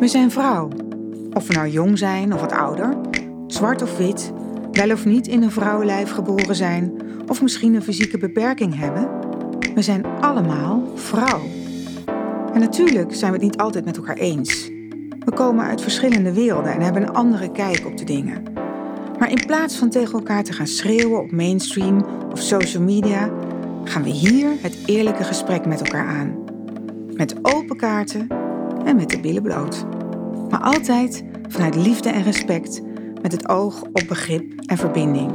We zijn vrouw. Of we nou jong zijn of wat ouder, zwart of wit, wel of niet in een vrouwenlijf geboren zijn, of misschien een fysieke beperking hebben. We zijn allemaal vrouw. En natuurlijk zijn we het niet altijd met elkaar eens. We komen uit verschillende werelden en hebben een andere kijk op de dingen. Maar in plaats van tegen elkaar te gaan schreeuwen op mainstream of social media, gaan we hier het eerlijke gesprek met elkaar aan. Met open kaarten en met de billen bloot. Maar altijd vanuit liefde en respect, met het oog op begrip en verbinding.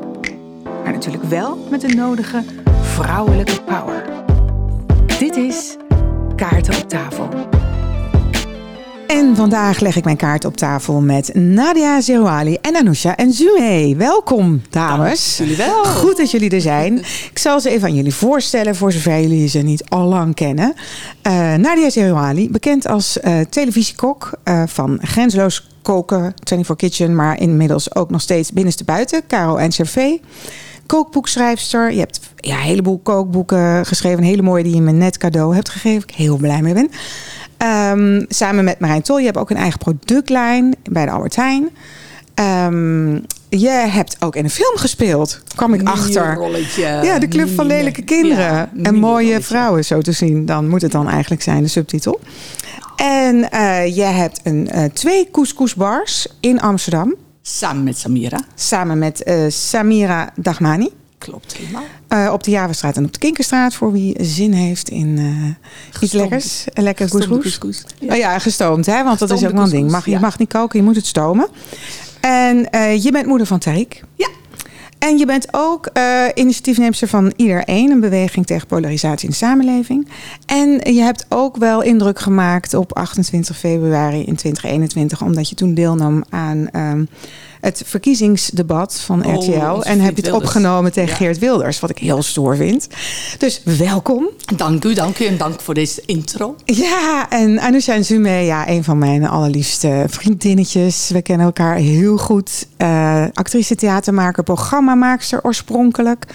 Maar natuurlijk wel met de nodige vrouwelijke power. Dit is Kaarten op tafel. En vandaag leg ik mijn kaart op tafel met Nadia Zerouali en Anousha en Zume. Welkom, dames. jullie wel. Goed dat jullie er zijn. Ik zal ze even aan jullie voorstellen, voor zover jullie ze niet al lang kennen. Uh, Nadia Zerouali, bekend als uh, televisiekok uh, van Grenzeloos Koken, 24 Kitchen, maar inmiddels ook nog steeds binnenste buiten, Caro en NCRV. Kookboekschrijfster. Je hebt ja, een heleboel kookboeken geschreven. Een hele mooie die je me net cadeau hebt gegeven. Ik heel blij mee ben. Um, samen met Marijn Tol. Je hebt ook een eigen productlijn bij de Albert Heijn. Um, je hebt ook in een film gespeeld, kwam ik achter. Rolletje. Ja, de Club van Lelijke Kinderen. Ja, en mooie rolletje. vrouwen, zo te zien. Dan moet het dan eigenlijk zijn, de subtitel. En uh, je hebt een, uh, twee couscousbars in Amsterdam. Samen met Samira. Samen met uh, Samira Dagmani. Klopt, helemaal. Uh, op de Javastraat en op de Kinkerstraat, voor wie zin heeft in uh, iets lekkers. Lekker couscous. Ja. Oh ja, gestoomd, hè? want dat is ook wel een ding. Mag, je mag niet koken, je moet het stomen. En uh, je bent moeder van Tarik. Ja. En je bent ook uh, initiatiefneemster van Iedereen, een beweging tegen polarisatie in de samenleving. En je hebt ook wel indruk gemaakt op 28 februari in 2021, omdat je toen deelnam aan um, het verkiezingsdebat van RTL. Oh, en heb je het opgenomen tegen ja. Geert Wilders, wat ik heel stoer vind. Dus welkom. Dank u, dank u en dank voor deze intro. Ja, en Anousha en Zume, ja, een van mijn allerliefste vriendinnetjes. We kennen elkaar heel goed. Uh, actrice, theatermaker, programmamaakster oorspronkelijk.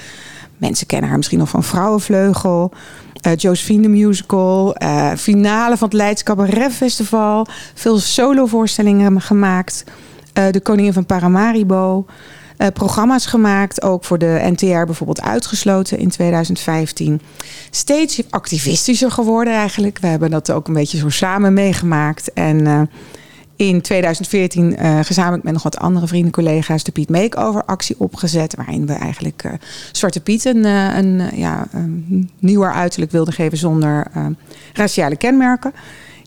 Mensen kennen haar misschien nog van Vrouwenvleugel. Uh, Josephine the Musical. Uh, finale van het Leids Cabaret Festival. Veel solovoorstellingen gemaakt. Uh, de Koningin van Paramaribo. Uh, programma's gemaakt, ook voor de NTR bijvoorbeeld uitgesloten in 2015. Steeds activistischer geworden eigenlijk. We hebben dat ook een beetje zo samen meegemaakt. En uh, in 2014 gezamenlijk met nog wat andere vrienden, collega's, de Piet Makeover actie opgezet. Waarin we eigenlijk Zwarte Piet een, een, ja, een nieuwer uiterlijk wilden geven zonder raciale kenmerken.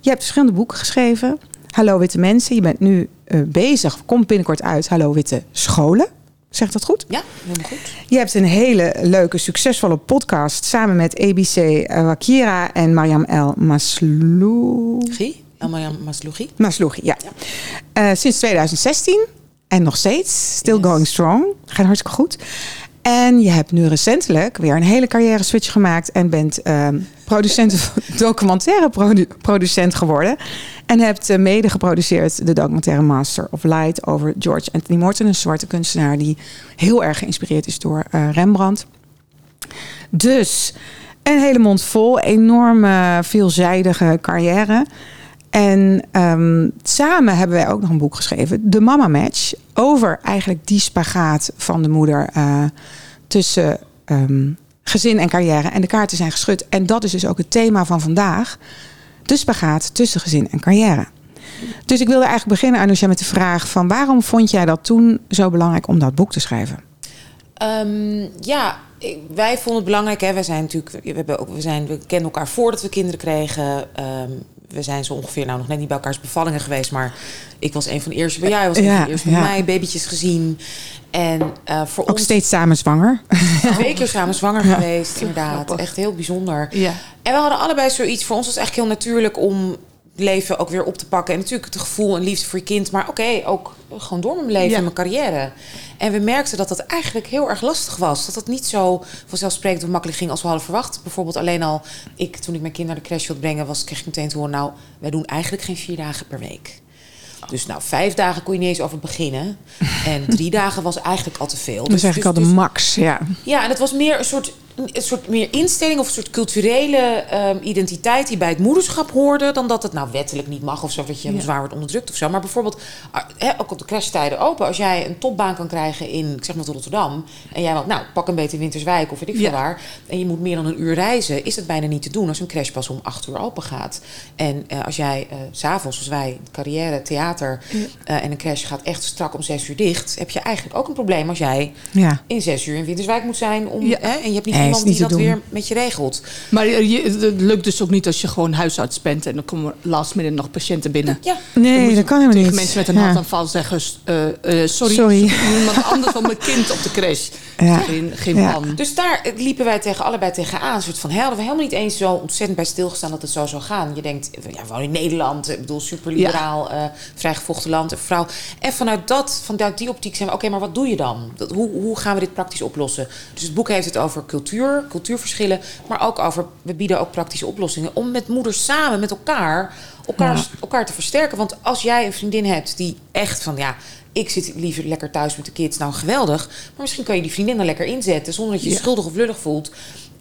Je hebt verschillende boeken geschreven. Hallo Witte Mensen. Je bent nu uh, bezig, komt binnenkort uit, Hallo Witte Scholen. Zeg dat goed? Ja, helemaal goed. Je hebt een hele leuke, succesvolle podcast samen met ABC uh, Wakira en Mariam El Maslougi. El Mariam Maslougi. Maslougi, ja. ja. Uh, sinds 2016 en nog steeds, still yes. going strong. Gaat hartstikke goed. En je hebt nu recentelijk weer een hele carrière switch gemaakt en bent uh, producent, documentaire produ producent geworden. En hebt uh, mede geproduceerd de documentaire Master of Light over George Anthony Morton, een zwarte kunstenaar die heel erg geïnspireerd is door uh, Rembrandt. Dus een hele mond vol, enorme veelzijdige carrière. En um, samen hebben wij ook nog een boek geschreven, De Mama Match, over eigenlijk die spagaat van de moeder uh, tussen um, gezin en carrière. En de kaarten zijn geschud. En dat is dus ook het thema van vandaag, de spagaat tussen gezin en carrière. Dus ik wilde eigenlijk beginnen, Anousha, met de vraag van waarom vond jij dat toen zo belangrijk om dat boek te schrijven? Um, ja, wij vonden het belangrijk. Hè. Wij zijn natuurlijk, we, hebben ook, we, zijn, we kennen elkaar voordat we kinderen kregen. We zijn zo ongeveer nou nog net niet bij elkaars bevallingen geweest, maar ik was een van de eerste bij jou, jij was een ja, van de eerste bij ja. mij, babytjes gezien. En uh, voor ook ons steeds samen zwanger. Twee keer samen zwanger geweest, inderdaad. Echt heel bijzonder. Ja. En we hadden allebei zoiets. Voor ons was het eigenlijk heel natuurlijk om leven ook weer op te pakken. En natuurlijk het gevoel en liefde voor je kind. Maar oké, okay, ook gewoon door mijn leven ja. en mijn carrière. En we merkten dat dat eigenlijk heel erg lastig was. Dat dat niet zo vanzelfsprekend of makkelijk ging als we hadden verwacht. Bijvoorbeeld alleen al, ik toen ik mijn kind naar de crash wilde brengen... Was, kreeg ik meteen te horen, nou, wij doen eigenlijk geen vier dagen per week. Dus nou, vijf dagen kon je niet eens over beginnen. En drie dagen was eigenlijk al te veel. Dat is dus, eigenlijk dus, al de max, ja. Ja, en het was meer een soort een soort meer instelling of een soort culturele ehm, identiteit die bij het moederschap hoorde, dan dat het nou wettelijk niet mag of zo, dat je Ja. zwaar wordt onderdrukt of zo. Maar bijvoorbeeld, ah, ook op de crashtijden open, als jij een topbaan kan krijgen in, ik zeg maar, Rotterdam, en jij wilt, nou, pak een beetje Winterswijk of weet ik veel Ja. waar, en je moet meer dan een uur reizen, is het bijna niet te doen als een crash pas om acht uur open gaat. En eh, als jij s s'avonds, zoals wij, carrière, theater, eh, en een crash gaat echt strak om zes uur dicht, heb je eigenlijk ook een probleem als jij Ja. in zes uur in Winterswijk moet zijn. Om, en je hebt niet Nee, iemand is niet die dat doen. weer met je regelt. Maar je, het lukt dus ook niet als je gewoon huisarts bent en dan komen last minute nog patiënten binnen. Ja, Nee, dat kan helemaal tegen niet. mensen met een Ja. hartaanval zeggen... eh, eh, sorry, Sorry. iemand anders van mijn kind op de crash. Ja. Geen, geen Ja. plan. dus daar eh, liepen wij tegen allebei tegenaan. Een soort van, hè, hadden we helemaal niet eens zo ontzettend bij stilgestaan dat het zo zou gaan. Je denkt, ja, we wonen in Nederland, ik bedoel, super liberaal, eh vrijgevochten land, een vrouw. En vanuit, dat, vanuit die optiek zijn we, oké, maar wat doe je dan? Dat, hoe, hoe gaan we dit praktisch oplossen? Dus het boek heeft het over cultuur, cultuurverschillen, maar ook over, we bieden ook praktische oplossingen om met moeders samen, met elkaar, elkaar, Ja. elkaar te versterken. Want als jij een vriendin hebt die echt van, ja, ik zit liever lekker thuis met de kids, nou geweldig. Maar misschien kan je die vriendin dan lekker inzetten zonder dat je je Ja. schuldig of lullig voelt.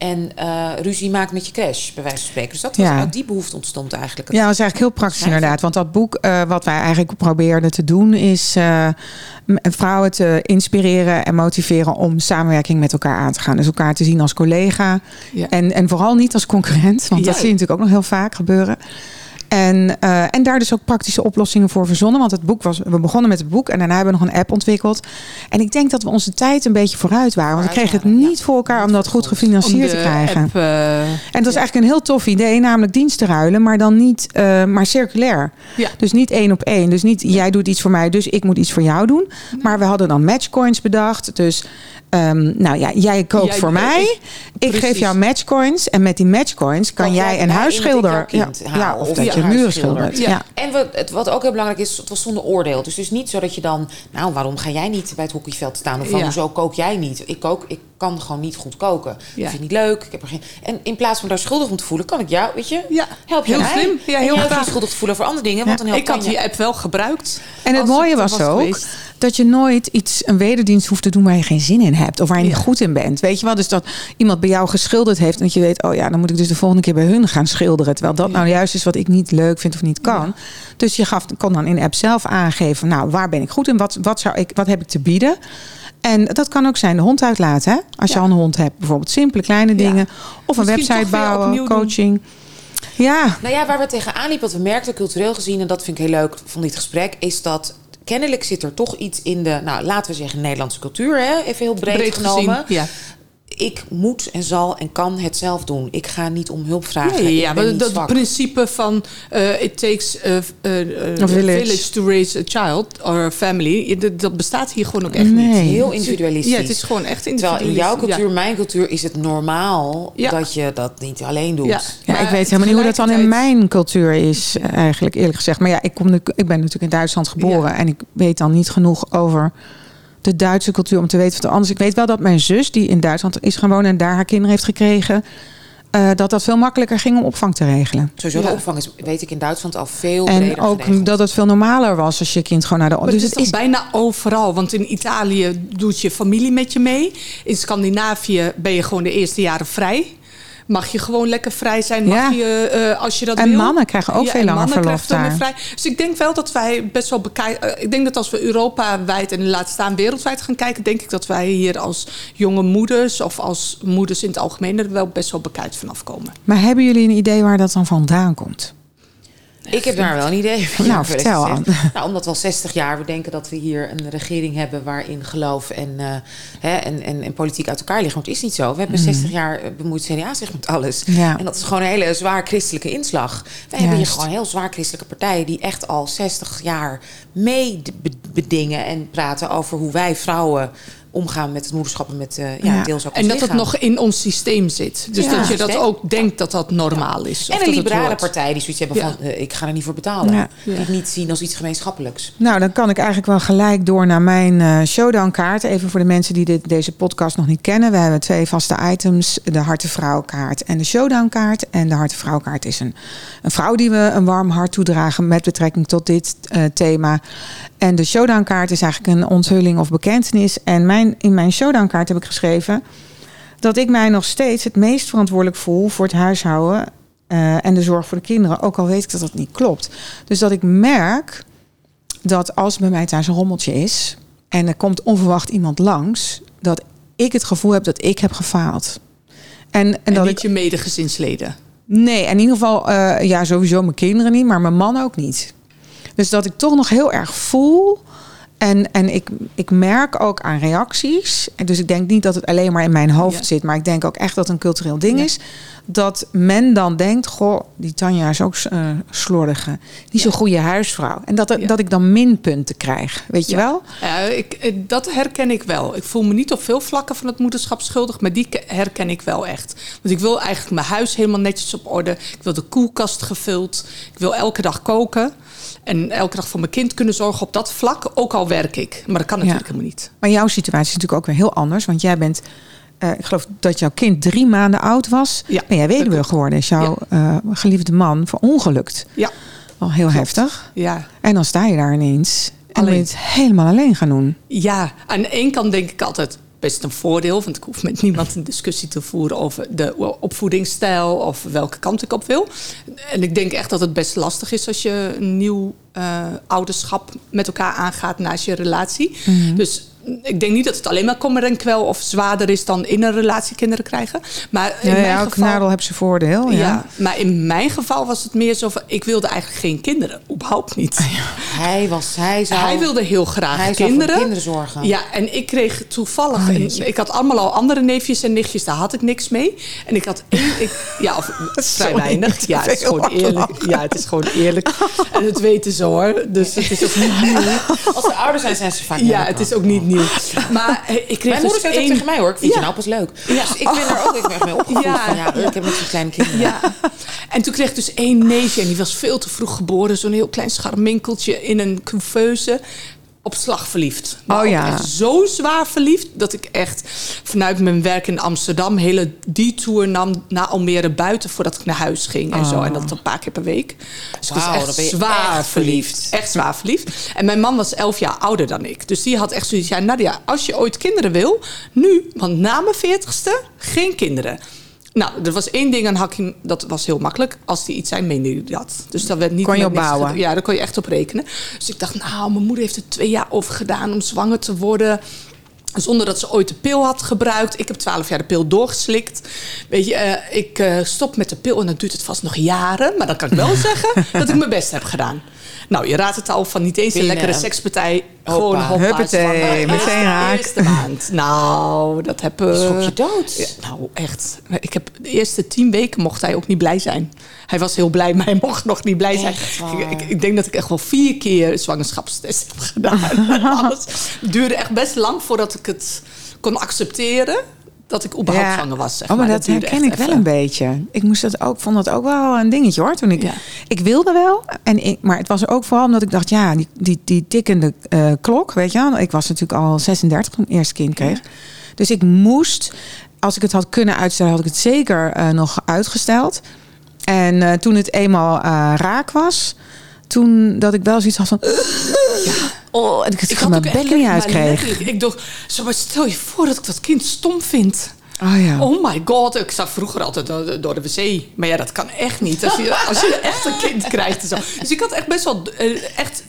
En eh, ruzie maakt met je crash, bij wijze van spreken. Dus dat was Ja. uit die behoefte ontstond eigenlijk. het- Ja, dat is eigenlijk heel praktisch Schrijven. inderdaad. Want dat boek, eh, wat wij eigenlijk probeerden te doen, is eh, vrouwen te inspireren en motiveren om samenwerking met elkaar aan te gaan. Dus elkaar te zien als collega. Ja. En, en vooral niet als concurrent, want dat zie je natuurlijk ook nog heel vaak gebeuren. En, eh, en daar dus ook praktische oplossingen voor verzonnen. Want het boek was, we begonnen met het boek en daarna hebben we nog een app ontwikkeld. En ik denk dat we onze tijd een beetje vooruit waren. Want we kregen het niet voor elkaar om dat goed gefinancierd te krijgen. app, eh, En dat is eigenlijk een heel tof idee, namelijk diensten ruilen, maar dan niet, eh, maar circulair. Ja. Dus niet één op één. Dus niet jij doet iets voor mij, dus ik moet iets voor jou doen. Maar we hadden dan matchcoins bedacht. Dus ehm, nou ja, jij koopt Jij- voor mij. Ik geef jou matchcoins. En met die matchcoins kan Kan jij een huisschilder. ja, of of dat ja, je huisschilder. schildert. Ja. Ja. En wat, het, wat ook heel belangrijk is, het was zonder oordeel. Dus, dus niet zo dat je dan, nou, waarom ga jij niet bij het hockeyveld staan? Of Ja. hoezo kook jij niet? Ik kook, ik kan gewoon niet goed koken. Ja. Ik vind het niet leuk. Ik heb er geen... En in plaats van daar schuldig om te voelen, kan ik jou, weet je, Ja, help je heel mij. slim. Ja, en heel graag. schuldig te voelen voor andere dingen. Want dan help ik had je. die app wel gebruikt. En het mooie het was was ook geweest. Dat je nooit iets, een wederdienst hoeft te doen waar je geen zin in hebt. Of waar je niet goed in bent. Weet je wel? Dus dat iemand bij jou geschilderd heeft. En dat je weet, oh ja, dan moet ik dus de volgende keer bij hun gaan schilderen. Terwijl dat nou juist is wat ik niet leuk vind of niet kan. Dus je gaf, kon dan in de app zelf aangeven. Nou, waar ben ik goed in? Wat, wat, zou ik, wat heb ik te bieden? En dat kan ook zijn de hond uitlaten. Hè? Als je Ja. al een hond hebt. Bijvoorbeeld simpele kleine Ja. dingen. Of een Misschien website bouwen, doen. coaching. Ja, Nou ja, waar we tegenaan liepen, wat we merkten cultureel gezien, en dat vind ik heel leuk van dit gesprek, is dat kennelijk zit er toch iets in de, nou laten we zeggen, Nederlandse cultuur, hè? even heel breed, Breed genomen. gezien. Ja. Ik moet en zal en kan het zelf doen. Ik ga niet om hulp vragen. Ja, Ik ja, maar dat zwak. principe van uh, it takes a, a- a A village. to raise a child or a family, dat, dat bestaat hier gewoon ook echt Nee. niet. Heel individualistisch. Ja, het is gewoon echt Terwijl in jouw individualistisch. cultuur, mijn cultuur, is het normaal Ja. dat je dat niet alleen doet. Ja. Ik weet helemaal niet hoe dat dan in mijn cultuur is, eh, eigenlijk eerlijk gezegd. Maar ja, ik, kom, nu- ik ben natuurlijk in Duitsland geboren Ja. en ik weet dan niet genoeg over de Duitse cultuur om te weten wat er anders. Ik weet wel dat mijn zus, die in Duitsland is gaan wonen en daar haar kinderen heeft gekregen, eh, dat dat veel makkelijker ging om opvang te regelen. Sowieso Ja. de opvang is, weet ik, in Duitsland al veel En breder ook geregeld. dat het veel normaler was als je kind gewoon naar de. Maar dus het is het toch is bijna overal. Want in Italië doet je familie met je mee. In Scandinavië ben je gewoon de eerste jaren vrij. Mag je gewoon lekker vrij zijn? Mag Ja. je, eh, als je dat En wil? mannen krijgen ook veel langer verlof daar. meer vrij. Dus ik denk wel dat wij best wel bekijken. ik denk dat als we Europa-wijd en laat staan wereldwijd gaan kijken, denk ik dat wij hier als jonge moeders of als moeders in het algemeen er wel best wel bekijkt vanaf komen. Maar hebben jullie een idee waar dat dan vandaan komt? Ik heb daar wel een idee van. Nou, vertel aan. Nou, omdat we al 60 jaar, we denken dat we hier een regering hebben waarin geloof en, eh, hè, en, en, en politiek uit elkaar liggen. Want het is niet zo. We hebben 60 jaar eh, bemoeid CDA zich met alles. Mhm. Ja. En dat is gewoon een hele zwaar christelijke inslag. Wij hebben hier gewoon heel zwaar christelijke partijen die echt al 60 jaar mee be- bedingen en praten over hoe wij vrouwen omgaan met het moederschap en met eh, ja, Ja. deels ook En dat het nog in ons systeem zit. Dus Ja. dat je dat ook denkt dat dat normaal is. of En dat een liberale partij die zoiets hebben Ja. van... eh, ik ga er niet voor betalen. Ja. Die het niet zien als iets gemeenschappelijks. Nou, dan kan ik eigenlijk wel gelijk door naar mijn eh showdown-kaart. Even voor de mensen die dit, deze podcast nog niet kennen. We hebben twee vaste items. De Harte Vrouw-kaart en de showdown-kaart. En de Harte Vrouw-kaart is een, een vrouw die we een warm hart toedragen... met betrekking tot dit eh, thema. En de showdown-kaart is eigenlijk een onthulling of bekentenis. En mijn, in mijn showdown-kaart heb ik geschreven... dat ik mij nog steeds het meest verantwoordelijk voel voor het huishouden eh, en de zorg voor de kinderen. Ook al weet ik dat dat niet klopt. Dus dat ik merk dat als bij mij thuis een rommeltje is en er komt onverwacht iemand langs, dat ik het gevoel heb dat ik heb gefaald. En, en, En dat niet ik je medegezinsleden. Nee, in ieder geval, eh, ja, sowieso mijn kinderen niet, maar mijn man ook niet. Dus dat ik toch nog heel erg voel. En, en ik, ik merk ook aan reacties. En dus ik denk niet dat het alleen maar in mijn hoofd Ja. zit, maar ik denk ook echt dat het een cultureel ding Ja. is. Dat men dan denkt: Goh, die Tanja is ook eh slordige. Niet zo'n goede huisvrouw. En dat, dat ik dan minpunten krijg. Weet je wel? Ja, ik, eh, dat herken ik wel. Ik voel me niet op veel vlakken van het moederschap schuldig, maar die ke- herken ik wel echt. Want ik wil eigenlijk mijn huis helemaal netjes op orde. Ik wil de koelkast gevuld. Ik wil elke dag koken. En elke dag voor mijn kind kunnen zorgen op dat vlak, ook al werk ik. Maar dat kan natuurlijk helemaal niet. Maar jouw situatie is natuurlijk ook weer heel anders. Want jij bent, eh, ik geloof dat jouw kind drie maanden oud was. Ja, ben jij weduwe geworden. Is jouw eh, geliefde man verongelukt. Ja, Wel heel heftig. ja. En dan sta je daar ineens. En Alleen. moet je het helemaal alleen gaan doen. Ja, aan de ene kant denk ik altijd best een voordeel. Want ik hoef met niemand een discussie te voeren over de opvoedingsstijl of welke kant ik op wil. En ik denk echt dat het best lastig is als je een nieuw eh, ouderschap met elkaar aangaat naast je relatie. Dus ik denk niet dat het alleen maar kommer en kwel of zwaarder is dan in een relatie kinderen krijgen. Maar in Ja, mijn ja, elk geval, nadeel heeft zijn voordeel. Ja. ja. maar in mijn geval was het meer zo van, ik wilde eigenlijk geen kinderen. Überhaupt niet. Hij, was, hij, zou, Hij wilde heel graag hij zou voor de kinderen. kinderen zorgen. Ja, en ik kreeg toevallig. Oh, en ik had allemaal al andere neefjes en nichtjes, daar had ik niks mee. En ik had één. Ik, ja, of vrij weinig. Ja, het is gewoon eerlijk. lachen. Ja, het is gewoon eerlijk. En het weten ze hoor. Dus het is ook niet nieuw. Als ze ouder zijn, zijn ze vaak Ja, het is ook niet nieuw. Maar eh, ik kreeg Mijn moeder dus zei één... tegen mij hoor. Ik vind Ja. je nou pas leuk. Ja. Dus ik ben er ook echt mee opgevoed. Ja. Ik heb net zo'n kleine kinderen. Ja. En toen kreeg ik dus één neefje en die was veel te vroeg geboren. Zo'n heel klein scharminkeltje in een couveuse. Op slag verliefd. Maar Oh ja. echt zo zwaar verliefd dat ik echt vanuit mijn werk in Amsterdam hele detour nam naar Almere buiten voordat ik naar huis ging en zo. En dat een paar keer per week. Dus ik was echt zwaar echt verliefd. verliefd. Echt zwaar verliefd. En mijn man was elf jaar ouder dan ik. Dus die had echt zoiets. Ja, Nadia, als je ooit kinderen wil, nu, want na mijn veertigste, geen kinderen. Nou, er was één ding aan Hakim, dat was heel makkelijk. Als hij iets zei, meende hij dat. Dus dat werd niet Kon je met op niks bouwen? gedaan. Ja, daar kon je echt op rekenen. Dus ik dacht, nou, mijn moeder heeft er twee jaar over gedaan om zwanger te worden. Zonder dat ze ooit de pil had gebruikt. Ik heb twaalf jaar de pil doorgeslikt. Weet je, eh, ik eh, stop met de pil en dan duurt het vast nog jaren. Maar dan kan ik wel zeggen dat ik mijn best heb gedaan. Nou, je raadt het al van niet eens een lekkere sekspartij. Gewoon Hoppa. hoppa, Huppatee, zwanger. meteen Eerste- haak. Eerste maand. Nou, dat heb ik... Schrok je dood? Ja, nou, echt. Ik heb de eerste tien weken mocht hij ook niet blij zijn. Hij was heel blij, maar hij mocht nog niet blij zijn. Ik, ik, ik denk dat ik echt wel vier keer zwangerschapstest heb gedaan. Alles. Het duurde echt best lang voordat ik het kon accepteren dat ik überhaupt zwanger was. Zeg oh, maar, maar. dat, herken ik wel een beetje. Ik moest dat ook, vond dat ook wel een dingetje hoor. Toen ik, Ja. ik wilde wel, en ik, maar het was ook vooral omdat ik dacht, ja, die, die, die tikkende eh, klok, weet je wel. Ik was natuurlijk al 36 toen ik mijn eerste kind kreeg. Dus ik moest, als ik het had kunnen uitstellen, had ik het zeker eh, nog uitgesteld. En eh, toen het eenmaal raak was, toen dat ik wel zoiets had van. Oh, en ik Ik gewoon mijn echt- niet uitkreeg. Ik dacht, zo, maar stel je voor dat ik dat kind stom vind. Oh ja. Oh my god, ik zag vroeger altijd door de, wc. Maar ja, dat kan echt niet. Als je, als je echt een kind krijgt en zo. Dus ik had echt best wel eh, echt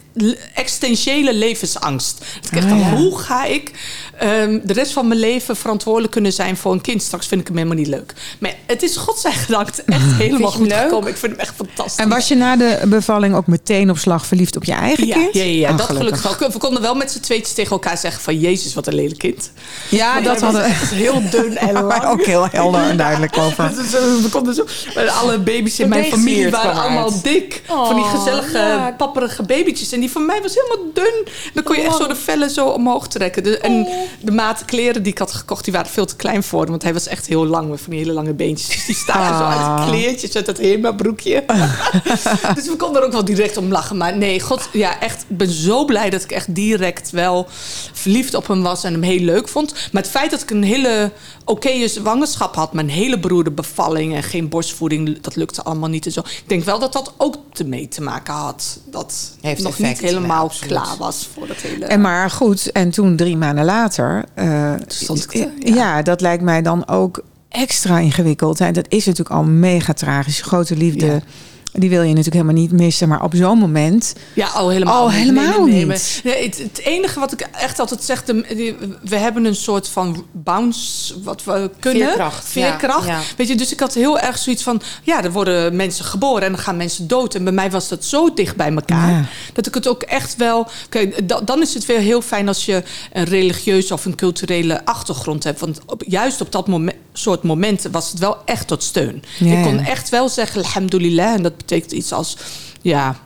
existentiële levensangst. Dat ik echt Ah, dacht, ja. hoe ga ik ehm, de rest van mijn leven verantwoordelijk kunnen zijn voor een kind? Straks vind ik hem helemaal niet leuk. Maar het is godzijdank echt helemaal goed leuk? gekomen. Ik vind hem echt fantastisch. En was je na de bevalling ook meteen op slag verliefd op je eigen ja, kind? ja, ja, ja, Oh, dat gelukkig wel. We konden wel met z'n tweetjes tegen elkaar zeggen van... Jezus, wat een lelijk kind. Ja, Maar dat hadden echt heel dun en lang. ook heel helder en duidelijk over. Dus, eh, we konden zo, maar alle baby's in mijn familie waren allemaal uit. dik. van die Oh, gezellige, ja. papperige babytjes. En die van mij was helemaal dun. Dan kon je echt zo de vellen zo omhoog trekken. De, en de maat kleren die ik had gekocht, die waren veel te klein voor hem. Want hij was echt heel lang met van die hele lange beentjes. Dus die staken zo uit Ah. het kleertjes, uit dat HEMA-broekje. dus we konden er ook wel direct om lachen. Maar nee, god, ja, echt. Ik ben zo blij dat ik echt direct wel verliefd op hem was en hem heel leuk vond. Maar het feit dat ik een hele oké zwangerschap had, een hele beroerde bevalling en geen borstvoeding, dat lukte allemaal niet en zo. Ik denk wel dat dat ook ermee te maken had. Dat Heeft nog effect, niet helemaal klaar was voor dat hele. En maar goed, en toen drie maanden later eh, Stond ik ja. te- ja. dat lijkt mij dan ook extra ingewikkeld. En dat is natuurlijk al mega tragisch. Grote liefde, Ja. Die wil je natuurlijk helemaal niet missen. Maar op zo'n moment, Ja, oh, helemaal Oh, niet. helemaal nee, nee, niet. maar- Nee, het, het enige wat ik echt altijd zeg, we hebben een soort van bounce, wat we kunnen. Veerkracht, Veerkracht. ja, ja. Weet je, dus ik had heel erg zoiets van, ja, er worden mensen geboren en dan gaan mensen dood. En bij mij was dat zo dicht bij elkaar, Ja. dat ik het ook echt wel... Kijk, da- dan is het weer heel fijn als je een religieuze of een culturele achtergrond hebt. Want op, juist op dat moment, soort momenten was het wel echt tot steun. Ja, ik kon echt wel zeggen, alhamdulillah. En dat betekent iets als, ja,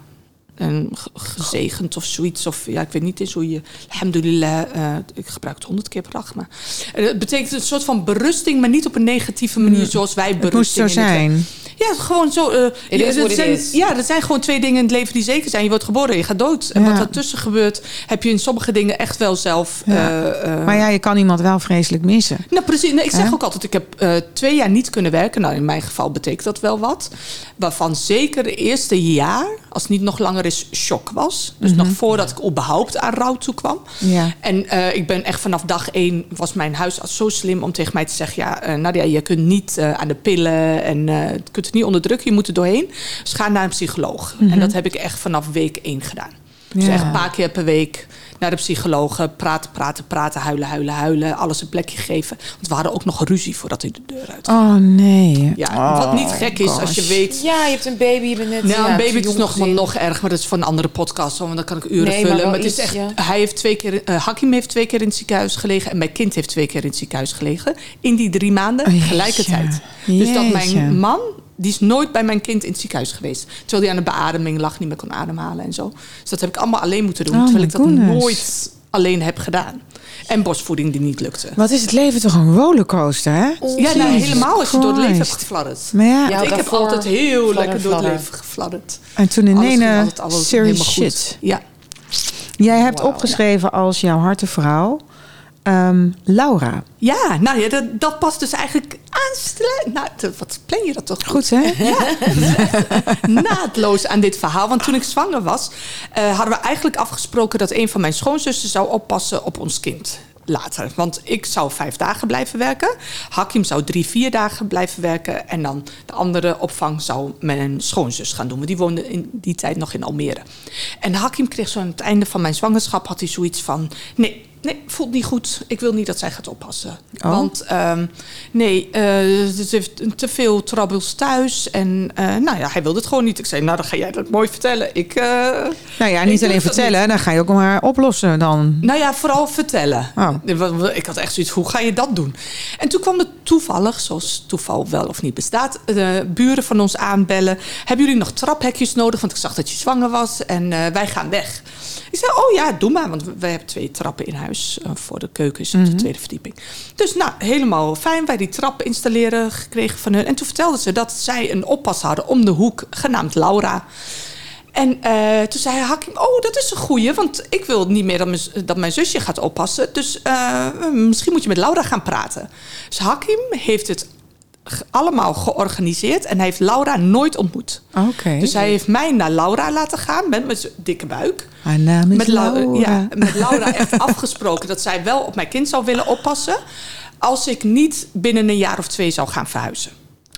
een ge- gezegend of zoiets. Of ja, ik weet niet eens hoe je. Alhamdulillah, eh, ik gebruik het honderd keer per dag. Maar het betekent een soort van berusting, maar niet op een negatieve manier zoals wij het moest berusting zo het- zijn. Ja, gewoon zo. eh, is ja, it zijn, is. ja, er zijn gewoon twee dingen in het leven die zeker zijn. Je wordt geboren en je gaat dood. En Ja. wat daartussen gebeurt, heb je in sommige dingen echt wel zelf. Ja. eh, eh, Maar ja, je kan iemand wel vreselijk missen. nou, precies. Nee, ik zeg ook altijd, ik heb eh, twee jaar niet kunnen werken. Nou, in mijn geval betekent dat wel wat. Waarvan zeker de eerste jaar, als het niet nog langer is, shock was. Dus nog voordat ik überhaupt aan rouw toe kwam. Ja. En eh, ik ben echt vanaf dag één, was mijn huisarts zo slim om tegen mij te zeggen... ja, Nadia, je kunt niet eh, aan de pillen en eh, je kunt het niet onderdrukken. Je moet er doorheen. Dus ga naar een psycholoog. En dat heb ik echt vanaf week één gedaan. Dus Ja. echt een paar keer per week naar de psycholoog. Praten, praten, praten, huilen, huilen, huilen. Alles een plekje geven. Want we hadden ook nog ruzie voordat hij de deur uit Oh nee. Ja, Oh, wat niet gek is als je weet... Ja, je hebt een baby, je bent net... Nou, ja, een baby is nog, gezin. nog erg, maar dat is voor een andere podcast. Want dan kan ik uren Nee, vullen. wel Maar, het is iets, echt, ja. hij heeft twee keer, eh, Hakim heeft twee keer in het ziekenhuis gelegen. En mijn kind heeft twee keer in het ziekenhuis gelegen. In die drie maanden Oh, jeetje. tegelijkertijd. Dus dat mijn man, die is nooit bij mijn kind in het ziekenhuis geweest. Terwijl hij aan de beademing lag, niet meer kon ademhalen en zo. Dus dat heb ik allemaal alleen moeten doen. Oh, terwijl ik dat goodness. nooit alleen heb gedaan. En borstvoeding die niet lukte. Wat is het leven toch een rollercoaster, hè? Ja, nou, helemaal als je door het leven hebt gefladderd. Maar ja, ik heb altijd heel fladder, lekker door het leven gefladderd. en toen in ene alles serious shit. Ja. Jij hebt opgeschreven als jouw hartevrouw ehm, Laura. Ja, nou ja, dat, dat past dus eigenlijk Nou, wat plan je dat toch goed? Hè? Naadloos aan dit verhaal. Want toen ik zwanger was, eh, hadden we eigenlijk afgesproken dat een van mijn schoonzussen zou oppassen op ons kind. Later. Want ik zou vijf dagen blijven werken. Hakim zou drie, vier dagen blijven werken. En dan de andere opvang zou mijn schoonzus gaan doen. Want die woonde in die tijd nog in Almere. En Hakim kreeg zo aan het einde van mijn zwangerschap... had hij zoiets van... Nee, nee, voelt niet goed. Ik wil niet dat zij gaat oppassen. Oh. Want ehm, nee, eh, ze heeft te veel troubles thuis. En eh, nou ja, hij wilde het gewoon niet. Ik zei, nou dan ga jij dat mooi vertellen. Ik, eh, Nou ja, niet alleen vertellen, dan ga je ook maar oplossen dan. nou ja, vooral vertellen. Oh. Ik had echt zoiets, hoe ga je dat doen? En toen kwam het toevallig, zoals toeval wel of niet bestaat... de buren van ons aanbellen. Hebben jullie nog traphekjes nodig? Want ik zag dat je zwanger was en wij gaan weg. Ik zei, oh ja, doe maar. Want we hebben twee trappen in huis. Eh, voor de keuken is op de tweede verdieping. Dus nou, helemaal fijn. Wij die trap installeren gekregen van hun. En toen vertelden ze dat zij een oppas hadden om de hoek, genaamd Laura... En eh, toen zei Hakim, oh, dat is een goeie, want ik wil niet meer dat mijn, dat mijn zusje gaat oppassen. Dus eh, misschien moet je met Laura gaan praten. Dus Hakim heeft het allemaal georganiseerd en hij heeft Laura nooit ontmoet. Oké. Dus hij heeft mij naar Laura laten gaan met mijn dikke buik. Haar naam is Met, Lau- Laura. ja, met Laura echt afgesproken dat zij wel op mijn kind zou willen oppassen. Als ik niet binnen een jaar of twee zou gaan verhuizen.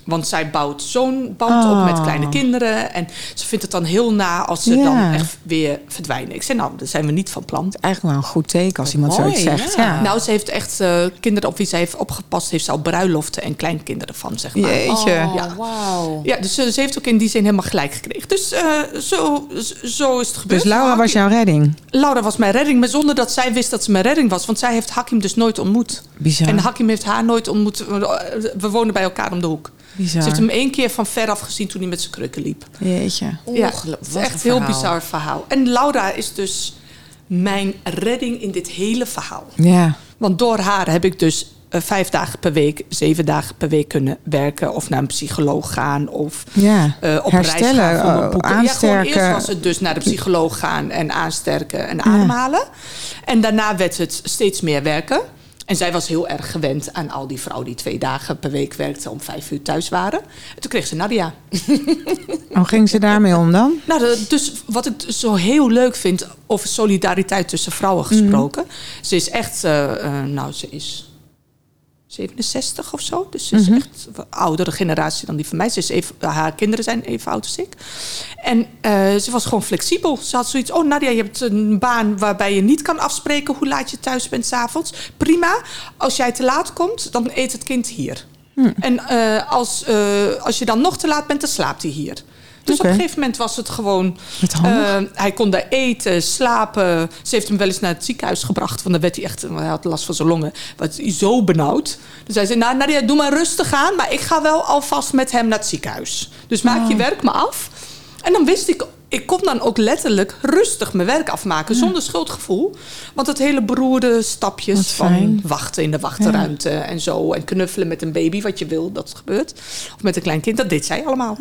Want zij bouwt zo'n band op met kleine kinderen. En ze vindt het dan heel na als ze Ja. dan echt weer verdwijnen. Ik zei, nou, daar zijn we niet van plan. Eigenlijk wel een goed teken als iemand Mooi, zoiets zegt. ja. Ja. Nou, ze heeft echt eh, kinderen op wie zij heeft opgepast. Heeft ze al bruiloften en kleinkinderen van, zeg maar. Jeetje. Oh, Ja. wauw. Ja, dus eh, ze heeft ook in die zin helemaal gelijk gekregen. Dus eh, zo, zo is het gebeurd. Dus Laura was jouw redding. Laura was mijn redding, maar zonder dat zij wist dat ze mijn redding was. Want zij heeft Hakim dus nooit ontmoet. Bizar. En Hakim heeft haar nooit ontmoet. We wonen bij elkaar om de hoek. Bizar. Ze heeft hem één keer van ver af gezien toen hij met zijn krukken liep. Jeetje. Ja, het is echt een heel bizar verhaal. En Laura is dus mijn redding in dit hele verhaal. Ja. Want door haar heb ik dus eh, vijf dagen per week, zeven dagen per week kunnen werken. Of naar een psycholoog gaan. Of Ja. eh, op Herstellen, reis gaan voor mijn eh, boeken. Ja, gewoon aansterken. eerst was het dus naar de psycholoog gaan en aansterken en ademhalen. En daarna werd het steeds meer werken. En zij was heel erg gewend aan al die vrouwen die twee dagen per week werkten om vijf uur thuis waren. En toen kreeg ze Nadia. Hoe ging ze daarmee om dan? Nou, dus wat ik zo heel leuk vind over solidariteit tussen vrouwen gesproken. Ze is echt, eh, eh, nou, ze is 67 of zo. Dus ze is echt een oudere generatie dan die van mij. Ze is even, haar kinderen zijn even oud als ik. En eh, ze was gewoon flexibel. Ze had zoiets, oh Nadia, je hebt een baan waarbij je niet kan afspreken hoe laat je thuis bent s'avonds. Prima. Als jij te laat komt, dan eet het kind hier. En eh, als, eh, als je dan nog te laat bent, dan slaapt hij hier. Dus op een gegeven moment was het gewoon... Eh, hij kon daar eten, slapen. Ze heeft hem wel eens naar het ziekenhuis gebracht. Want dan werd hij echt... Hij had last van zijn longen. Was hij zo benauwd. Dus hij zei, nou Nadia, doe maar rustig aan. Maar ik ga wel alvast met hem naar het ziekenhuis. Dus maak Oh. je werk maar af. En dan wist ik... Ik kon dan ook letterlijk rustig mijn werk afmaken. Zonder schuldgevoel. Want het hele beroerde stapjes van wachten in de wachtenruimte en zo. En knuffelen met een baby, wat je wil, dat gebeurt. Of met een klein kind, dat deed zij allemaal.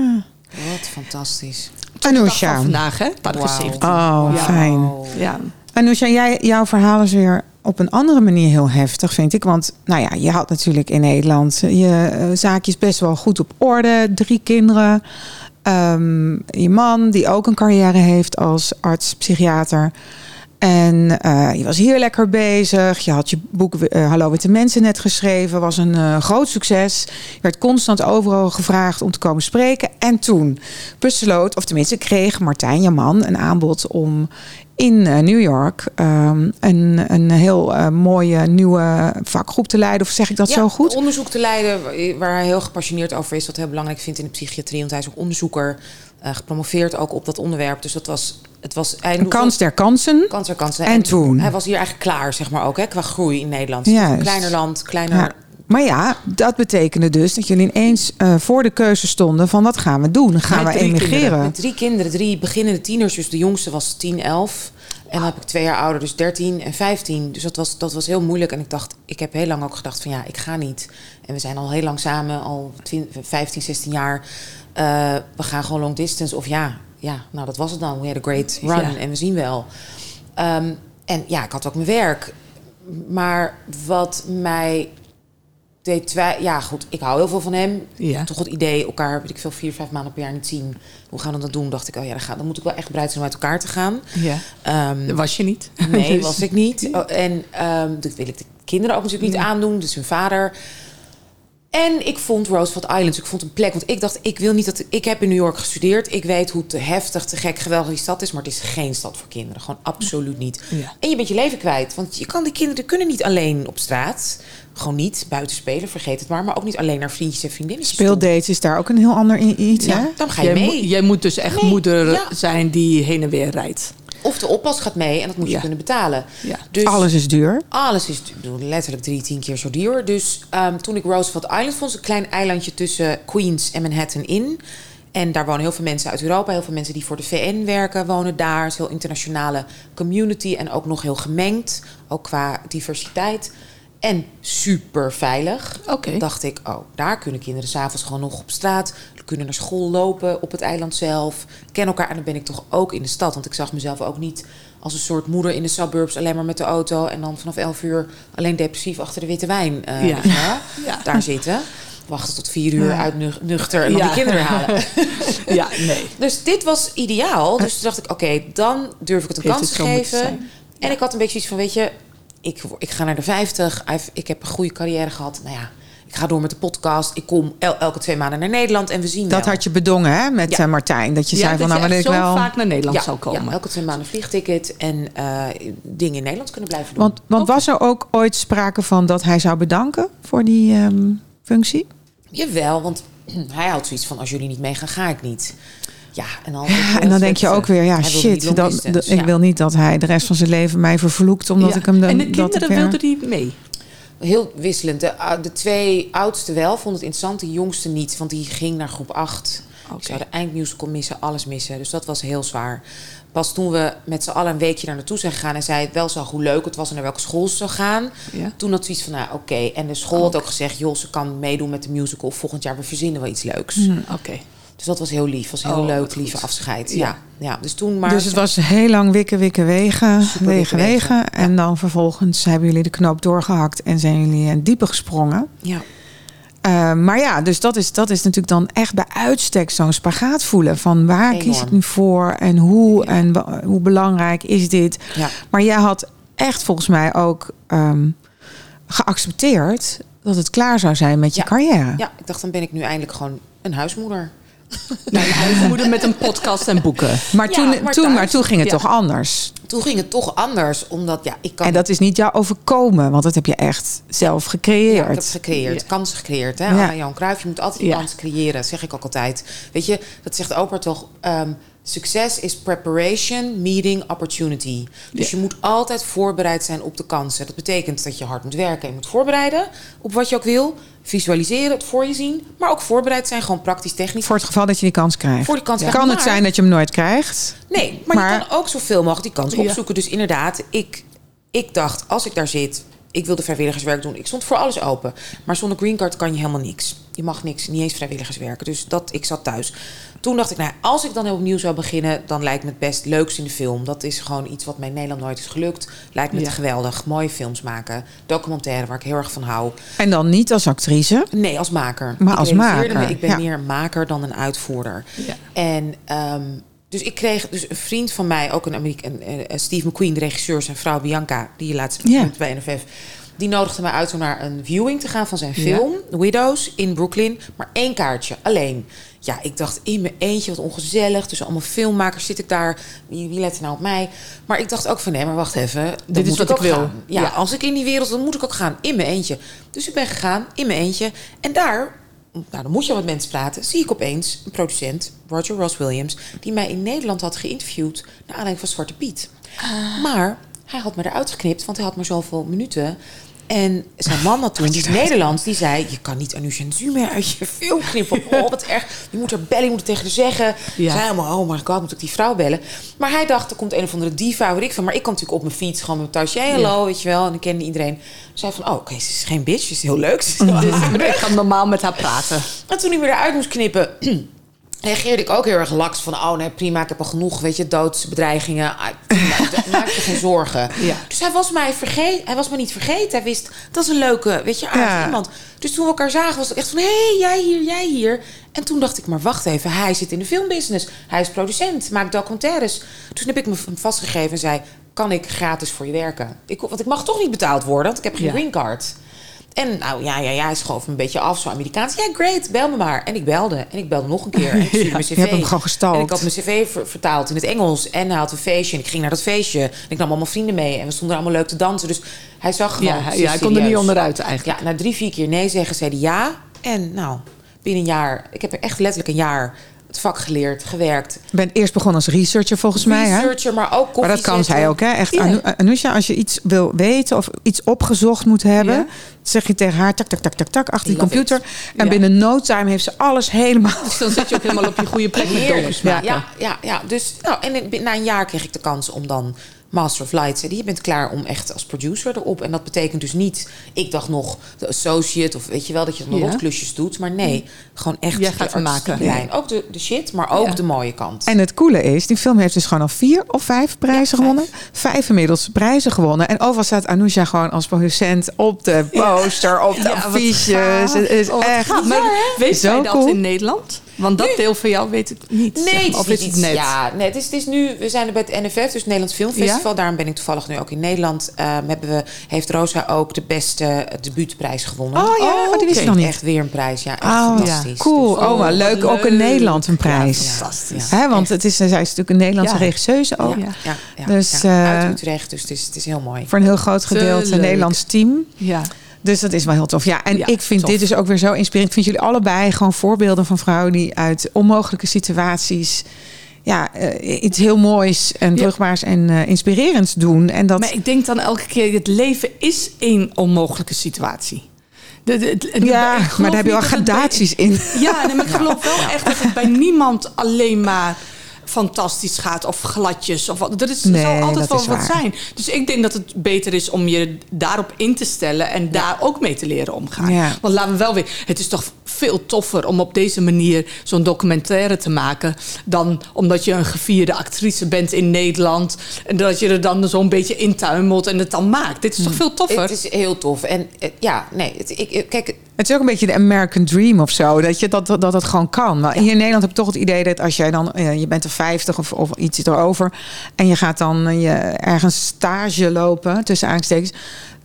Wat fantastisch. Anousha. vandaag, hè? 17. Oh, Ja. fijn. Ja. Anousha, jij, jouw verhaal is weer op een andere manier heel heftig, vind ik. Want nou ja, je had natuurlijk in Nederland je eh, zaakjes best wel goed op orde. Drie kinderen. Ehm, je man, die ook een carrière heeft als arts, psychiater. En eh, je was hier lekker bezig. Je had je boek eh, Hallo Witte Mensen net geschreven. Was een eh, groot succes. Je werd constant overal gevraagd om te komen spreken. En toen besloot, of tenminste kreeg Martijn, je man, een aanbod om in New York ehm, een, een heel mooie nieuwe vakgroep te leiden. Of zeg ik dat Ja, zo goed? onderzoek te leiden waar- waar hij heel gepassioneerd over is. Wat hij heel belangrijk vindt in de psychiatrie. Want hij is ook onderzoeker. Eh, gepromoveerd ook op dat onderwerp. Dus dat was... Het was hij Een kans der kansen. Kans er kansen. En toen? Hij was hier eigenlijk klaar, zeg maar ook, hè, qua groei in Nederland. Juist. Kleiner land, kleiner... Ja. Maar ja, dat betekende dus dat jullie ineens eh, voor de keuze stonden van wat gaan we doen? Gaan we emigreren? kinderen. Met drie kinderen, drie beginnende tieners. Dus de jongste was 10, 11. En dan heb ik twee jaar ouder, dus 13 en 15. Dus dat was, dat was heel moeilijk. En ik dacht, ik heb heel lang ook gedacht van ja, ik ga niet. En we zijn al heel lang samen, al 20, 15, 16 jaar. Eh, we gaan gewoon long distance. Of ja, ja, nou dat was het dan. We had a great run Ja. en we zien wel. Ehm, en ja, ik had ook mijn werk. Maar wat mij deed twijfelen... Ja, goed, ik hou heel veel van hem. Ja. Toch het idee, elkaar, weet ik veel, vier, vijf maanden per jaar niet zien. Hoe gaan we dat doen? Dacht ik, oh ja, dan, ga, dan moet ik wel echt bereid zijn om uit elkaar te gaan. ja. Ehm, was je niet. nee, Dus- was ik niet. Oh, en ehm dat wil ik de kinderen ook natuurlijk niet aandoen. Dus hun vader. En ik vond Roosevelt Islands, ik vond een plek. Want ik dacht, ik wil niet dat... Ik heb in New York gestudeerd. Ik weet hoe te heftig, te gek, geweldig die stad is. Maar het is geen stad voor kinderen. Gewoon absoluut niet. Ja. En je bent je leven kwijt. Want je kan die kinderen kunnen niet alleen op straat. Gewoon niet buiten spelen, vergeet het maar. Maar ook niet alleen naar vriendjes en vriendinnetjes toe. Speeldates is daar ook een heel ander iets, hè? Dan ga je Jij, mee. jij moet dus echt Nee, moeder ja. zijn die heen en weer rijdt. Of de oppas gaat mee en dat moet je Ja. kunnen betalen. Ja. Dus Alles is duur. Alles is letterlijk drie, tien keer zo duur. Dus ehm, toen ik Roosevelt Island vond, een klein eilandje tussen Queens en Manhattan in. En daar wonen heel veel mensen uit Europa. Heel veel mensen die voor de VN werken, wonen daar. Het is een heel internationale community en ook nog heel gemengd. Ook qua diversiteit. En super veilig. Oké. Dacht ik, oh, daar kunnen kinderen s'avonds gewoon nog op straat. Kunnen naar school lopen op het eiland zelf. Kennen elkaar. En dan ben ik toch ook in de stad. Want ik zag mezelf ook niet als een soort moeder in de suburbs. Alleen maar met de auto. En dan vanaf 11 uur alleen depressief achter de witte wijn. eh, Ja. Daar zitten. Wachten tot vier uur Ja. uitnuchter. En dan Ja. die kinderen halen. Ja, nee. Dus dit was ideaal. Dus toen dacht ik, oké, dan durf ik het een Heeft kans het te geven. En ik had een beetje iets van, weet je, ik, ik ga naar de 50. I've- Ik heb een goede carrière gehad. Nou ja, ik ga door met de podcast. Ik kom el- elke twee maanden naar Nederland en we zien Dat wel. had je bedongen hè, met Ja. eh, Martijn. Dat je Ja, zei dat van nou echt ik zo wel. vaak naar Nederland ja, zou komen. ja, elke twee maanden vliegticket en eh, dingen in Nederland kunnen blijven doen. Want, want was er ook ooit sprake van dat hij zou bedanken voor die ehm, functie? Jawel, want hij houdt zoiets van, als jullie niet meegaan, ga ik niet. Ja, en dan, Ja, en dan denk je ook weer, ja shit, dat, ik wil niet dat hij de rest van zijn leven mij vervloekt omdat Ja. ik hem dan. en de kinderen wilden die mee. Heel wisselend. De, uh, de twee oudste wel vonden het interessant, de jongste niet. Want die ging naar groep 8. Oké. Ik zou de eindmusical missen, alles missen. Dus dat was heel zwaar. Pas toen we met z'n allen een weekje daar naartoe zijn gegaan... en zij het wel zag hoe leuk het was en naar welke school ze zou gaan... Ja. toen had ze iets van, nou oké. En de school had ook gezegd... joh, ze kan meedoen met de musical volgend jaar. We verzinnen wel iets leuks. Hm, Oké. Dus dat was heel lief. was heel Oh, leuk, lieve goed. afscheid. Ja. Ja. Ja, dus toen maar... dus het was heel lang wikken, wikken, wegen, Super wegen, wikken, wegen. wegen. En dan vervolgens hebben jullie de knoop doorgehakt en zijn jullie in diepe gesprongen. Ja. Uh, maar ja, dus dat is, dat is natuurlijk dan echt bij uitstek zo'n spagaat voelen. Van waar Enorm. kies ik nu voor en hoe en hoe belangrijk is dit? Ja. Maar jij had echt volgens mij ook ehm, geaccepteerd dat het klaar zou zijn met je Ja. carrière. ja, ik dacht dan ben ik nu eindelijk gewoon een huismoeder. Nou, een huismoeder met een podcast en boeken. Maar, Ja, toen, maar toen, thuis- maar toen ging het Ja. toch anders. Toen ging het toch anders, omdat ja, ik kan... En dat is niet jou overkomen, want dat heb je echt zelf Ja, gecreëerd. ik heb gecreëerd, Ja. kansen gecreëerd. Hè? Ja. Johan Cruijff, je moet altijd Ja. kansen creëren. Dat zeg ik ook altijd. Weet je, dat zegt Oprah toch... ehm, Succes is preparation, meeting, opportunity. Dus Ja. je moet altijd voorbereid zijn op de kansen. Dat betekent dat je hard moet werken en moet voorbereiden op wat je ook wil. Visualiseren, het voor je zien. Maar ook voorbereid zijn, gewoon praktisch technisch. Voor het geval dat je die kans krijgt. Voor die kans Kan het zijn dat je hem nooit krijgt? Nee, maar, Maar- je kan ook zoveel mogelijk die kans Ja. opzoeken. Dus inderdaad, ik, ik dacht, als ik daar zit... Ik wilde vrijwilligerswerk doen. Ik stond voor alles open. Maar zonder green card kan je helemaal niks. Je mag niks, niet eens vrijwilligerswerken. Dus dat, ik zat thuis. Toen dacht ik, nou, als ik dan heel opnieuw zou beginnen... dan lijkt me het best leukst in de film. Dat is gewoon iets wat mij in Nederland nooit is gelukt. Lijkt me Ja. het geweldig. Mooie films maken. Documentaire, waar ik heel erg van hou. En dan niet als actrice. Nee, als maker. Maar ik als maker, Me, ik ben ja. meer een maker dan een uitvoerder. Ja. En ehm, dus ik kreeg dus een vriend van mij, ook een Amerikaan, Steve McQueen, de regisseur, zijn vrouw Bianca, die je laatst genoemd bij NFF. Die nodigde mij uit om naar een viewing te gaan van zijn Ja. film, Widows, in Brooklyn. Maar één kaartje, alleen. Ja, ik dacht in mijn eentje, wat ongezellig. Tussen allemaal filmmakers zit ik daar. Wie, wie let nou op mij? Maar ik dacht ook van, nee, maar wacht even. Dit is wat ik wil. gaan. Ja, Ja. als ik in die wereld, dan moet ik ook gaan. In mijn eentje. Dus ik ben gegaan, in mijn eentje. En daar, nou, dan moet je met mensen praten. Zie ik opeens een producent, Roger Ross Williams... die mij in Nederland had geïnterviewd... naar aanleiding van Zwarte Piet. Maar hij had me eruit geknipt, want hij had maar zoveel minuten... En zijn man had toen, die is Nederlands, die zei... je kan niet Anoush Zenzu meer uit je film knippen. Oh, wat erg. Je moet er bellen, je moet het tegen haar zeggen. Ja. Zei helemaal, oh my god, moet ik die vrouw bellen? Maar hij dacht, er komt een of andere diva, weet ik van. Maar ik kwam natuurlijk op mijn fiets, gewoon met. Hey, hallo, weet je wel. En ik kende iedereen. Zei van, oh, oké, ze is geen bitch, ze is heel leuk. Ze is heel Dus ik kan normaal met haar praten. En toen hij me eruit moest knippen... reageerde ik ook heel erg laks van... oh nee, prima, ik heb al genoeg, weet je, doodsbedreigingen. Ah, Maak je geen zorgen. Ja. Dus hij was, mij vergeten, hij was me niet vergeten. Hij wist, dat is een leuke, weet je, aardig Ja. iemand. Dus toen we elkaar zagen, was het echt van... hé, hey, jij hier, jij hier. En toen dacht ik, maar wacht even, hij zit in de filmbusiness. Hij is producent, maakt documentaires. Toen heb ik me vastgegeven en zei... kan ik gratis voor je werken? Ik, want ik mag toch niet betaald worden, want ik heb geen Ja. green card. En nou ja, ja, ja, hij schoof me een beetje af, zo Amerikaans. Ja, great, bel me maar. En ik belde. En ik belde nog een keer. En ik stuurde mijn cv. Je hebt hem gewoon gestalkt. En ik had mijn cv ver- vertaald in het Engels. En hij had een feestje. En ik ging naar dat feestje. En ik nam allemaal vrienden mee. En we stonden allemaal leuk te dansen. Dus hij zag gewoon... Ja, ja, hij kon er niet onderuit eigenlijk. Ja, na drie, vier keer nee zeggen, zei hij ja. En nou, binnen een jaar... Ik heb er echt letterlijk een jaar het vak geleerd, gewerkt. Je bent eerst begonnen als researcher volgens mij. Hè? Researcher, maar ook Maar dat kan zij ook, hè? Echt, Ja. Anu- Anousha, als je iets wil weten of iets opgezocht moet hebben, zeg je tegen haar, tak, tak, tak, tak, tak, achter die computer. En Ja. binnen no time heeft ze alles helemaal. Dus dan zit je ook helemaal op je goede plek met Ja, ja, ja, ja. Dus, nou, en na een jaar kreeg ik de kans om dan Master of Lights. En je bent klaar om echt als producer erop. En dat betekent dus niet, ik dacht nog de associate of weet je wel dat je nog Ja. wat klusjes doet. Maar nee, gewoon echt Jij de gaat maken. lijn. Ook de, de shit, maar ook Ja. de mooie kant. En het coole is, die film heeft dus gewoon al vier of vijf prijzen Ja, gewonnen. Vijf inmiddels prijzen gewonnen. En overal staat Anousha gewoon als producent op de poster, op de affiches. Het is Oh, echt... Maar weet Zo dat cool. in Nederland? Want dat deel van jou weet ik niet. zeg Nee, maar. het of is, is niet het net? Ja, nee, het is, het is nu. We zijn er bij het NFF, dus het Nederlands Filmfestival. Daarom ben ik toevallig nu ook in Nederland. Ehm, hebben we, heeft Rosa ook de beste debuutprijs gewonnen. Oh ja, oh, die wist ik oké. nog niet. Echt weer een prijs, ja. Echt Oh, fantastisch. cool. Dus- Oh, leuk. Ook in. Nederland een prijs. Ja, Fantastisch. ja. Hè, want Echt. het is, zij is natuurlijk een Nederlandse Ja. regisseuse ook. Ja, Ja. ja, ja, Dus, ja. eh, uit Utrecht, dus het is, het is heel mooi. Voor een heel groot gedeelte. Nederlands team. Ja. Dus dat is wel heel tof. Ja, en Ja, ik vind tof. dit dus ook weer zo inspirerend. Ik vind jullie allebei gewoon voorbeelden van vrouwen die uit onmogelijke situaties ja, eh, iets heel moois en Ja. vruchtbaars en eh, inspirerends doen. En dat Maar ik denk dan elke keer, het leven is één onmogelijke situatie. De, de- de- ja, maar daar heb je wel bij- gradaties in. Ja, nee, maar ik geloof wel echt dat het bij niemand alleen maar fantastisch gaat of gladjes of wat. Er is, Nee, zal altijd dat wel wat waar. zijn. Dus ik denk dat het beter is om je daarop in te stellen en daar ook mee te leren omgaan. Ja. Want laten we wel weer, het is toch veel toffer om op deze manier zo'n documentaire te maken. Dan omdat je een gevierde actrice bent in Nederland. En dat je er dan zo'n beetje intuimelt en het dan maakt. Dit is toch veel toffer? Het is heel tof. En eh, ja, nee, het, ik, kijk, Het is ook een beetje de American Dream of zo. Dat je dat, dat, dat het gewoon kan. Maar hier in Nederland heb ik toch het idee dat als jij dan... eh, je bent er 50 of, of iets erover... en je gaat dan eh, je ergens stage lopen, tussen aanstekens...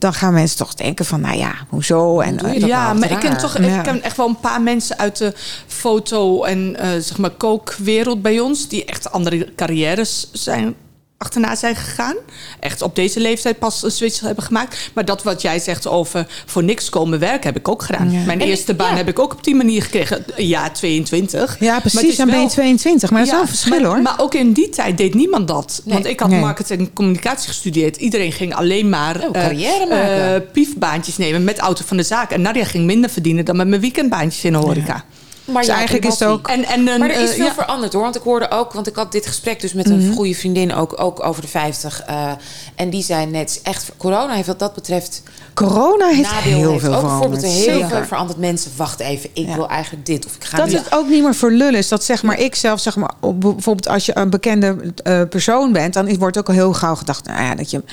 dan gaan mensen toch denken van, nou ja, hoezo? En, eh, ja, nou? maar ik ken toch ik ken echt wel een paar mensen uit de foto- en eh, zeg maar kookwereld bij ons... die echt andere carrières zijn achterna zijn gegaan. Echt op deze leeftijd pas een switch hebben gemaakt. Maar dat wat jij zegt over voor niks komen werken... heb ik ook gedaan. Ja. Mijn En- eerste baan ja. heb ik ook op die manier gekregen. Ja, 22. ja, precies. Dan ben je wel- 22. Maar dat is wel een verschil, maar, hoor. Maar ook in die tijd deed niemand dat. Nee. Want ik had Nee. marketing en communicatie gestudeerd. Iedereen ging alleen maar Oh, eh, carrière maken. eh, piefbaantjes nemen met auto van de zaak. En Nadia ging minder verdienen dan met mijn weekendbaantjes in de horeca. Maar Dus ja, eigenlijk is het ook- En, en een, Maar er is eh, veel ja. veranderd hoor. Want ik hoorde ook, want ik had dit gesprek dus met een goede vriendin ook, ook over de 50. eh, en die zei net, echt, corona heeft wat dat betreft Corona heeft nadeel heel heeft. veel ook veranderd. bijvoorbeeld heel Zeker. veel veranderd. Mensen, wacht even, ik Ja. wil eigenlijk dit. Of ik ga Dat nu... het ook niet meer voor lul is. Dat zeg maar ik zelf, zeg maar, bijvoorbeeld als je een bekende eh, persoon bent, dan wordt ook al heel gauw gedacht, nou ja, dat je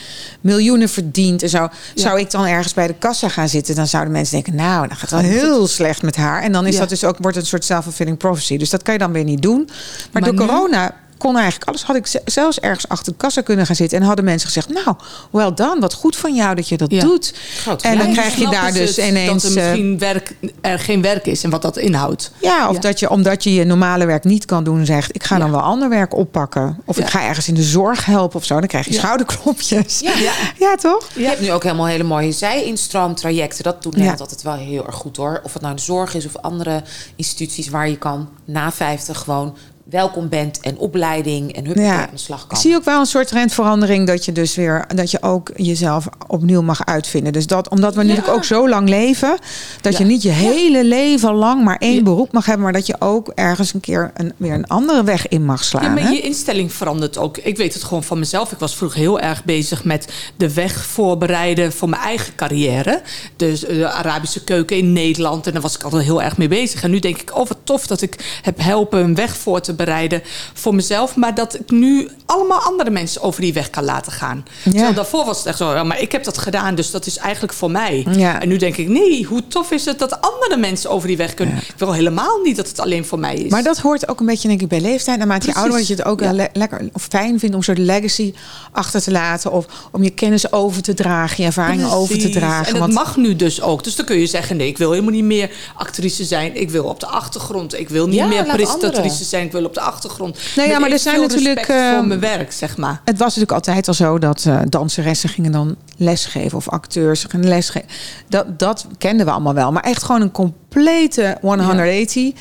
miljoenen verdient en zo. Zou ik dan ergens bij de kassa gaan zitten, dan zouden mensen denken, nou, dan gaat het wel heel slecht met haar. En dan is dat dus ook wordt het een soort self-fulfilling prophecy. Dus dat kan je dan weer niet doen. Maar, Maar door nu- corona kon eigenlijk alles. Had ik ze- zelfs ergens achter de kassa kunnen gaan zitten en hadden mensen gezegd, nou, wel dan, wat goed van jou dat je dat Ja. doet. En dan krijg je daar dus ineens. Dat er eh, misschien werk, er geen werk is en wat dat inhoudt. Ja, of Ja. dat je, omdat je je normale werk niet kan doen, zegt: Ik ga dan wel ander werk oppakken. Of ik ga ergens in de zorg helpen of zo. Dan krijg je schouderklopjes. Ja. Ja. Ja, toch? Je hebt nu ook helemaal hele mooie zij-instroomtrajecten. Dat doet Ja. altijd wel heel erg goed hoor. Of het nou de zorg is of andere instituties waar je kan na 50 gewoon welkom bent en opleiding en hup Ja. aan de slag Ik kan. zie ook wel een soort trendverandering dat je dus weer dat je ook jezelf opnieuw mag uitvinden. Dus dat omdat we natuurlijk ook zo lang leven, dat je niet je hele leven lang maar één beroep mag hebben, maar dat je ook ergens een keer een, weer een andere weg in mag slaan. Ja, hè? je instelling verandert ook. Ik weet het gewoon van mezelf. Ik was vroeger heel erg bezig met de weg voorbereiden voor mijn eigen carrière. Dus eh, de Arabische keuken in Nederland. En daar was ik altijd heel erg mee bezig. En nu denk ik, oh wat tof dat ik heb helpen een weg voor te bereiden voor mezelf. Maar dat ik nu allemaal andere mensen over die weg kan laten gaan. Terwijl daarvoor was het echt zo, ja, maar ik heb dat gedaan. Dus dat is eigenlijk voor mij. Ja. En nu denk ik, nee, hoe tof is het dat andere mensen over die weg kunnen. Ik wil helemaal niet dat het alleen voor mij is. Maar dat hoort ook een beetje, denk ik, bij leeftijd. Naarmate je ouder wordt, je het ook Ja. le- lekker of fijn vindt om een soort legacy achter te laten. Of om je kennis over te dragen, je ervaringen over te dragen. En dat Want- mag nu dus ook. Dus dan kun je zeggen: nee, ik wil helemaal niet meer actrice zijn. Ik wil op de achtergrond. Ik wil niet Ja, meer presentatrice anderen. zijn. Ik wil op de achtergrond. Nou ja, maar er zijn natuurlijk, voor mijn werk, zeg maar. Het was natuurlijk altijd al zo dat eh, danseressen gingen dan lesgeven of acteurs gingen lesgeven. Dat, dat kenden we allemaal wel. Maar echt gewoon een complete 180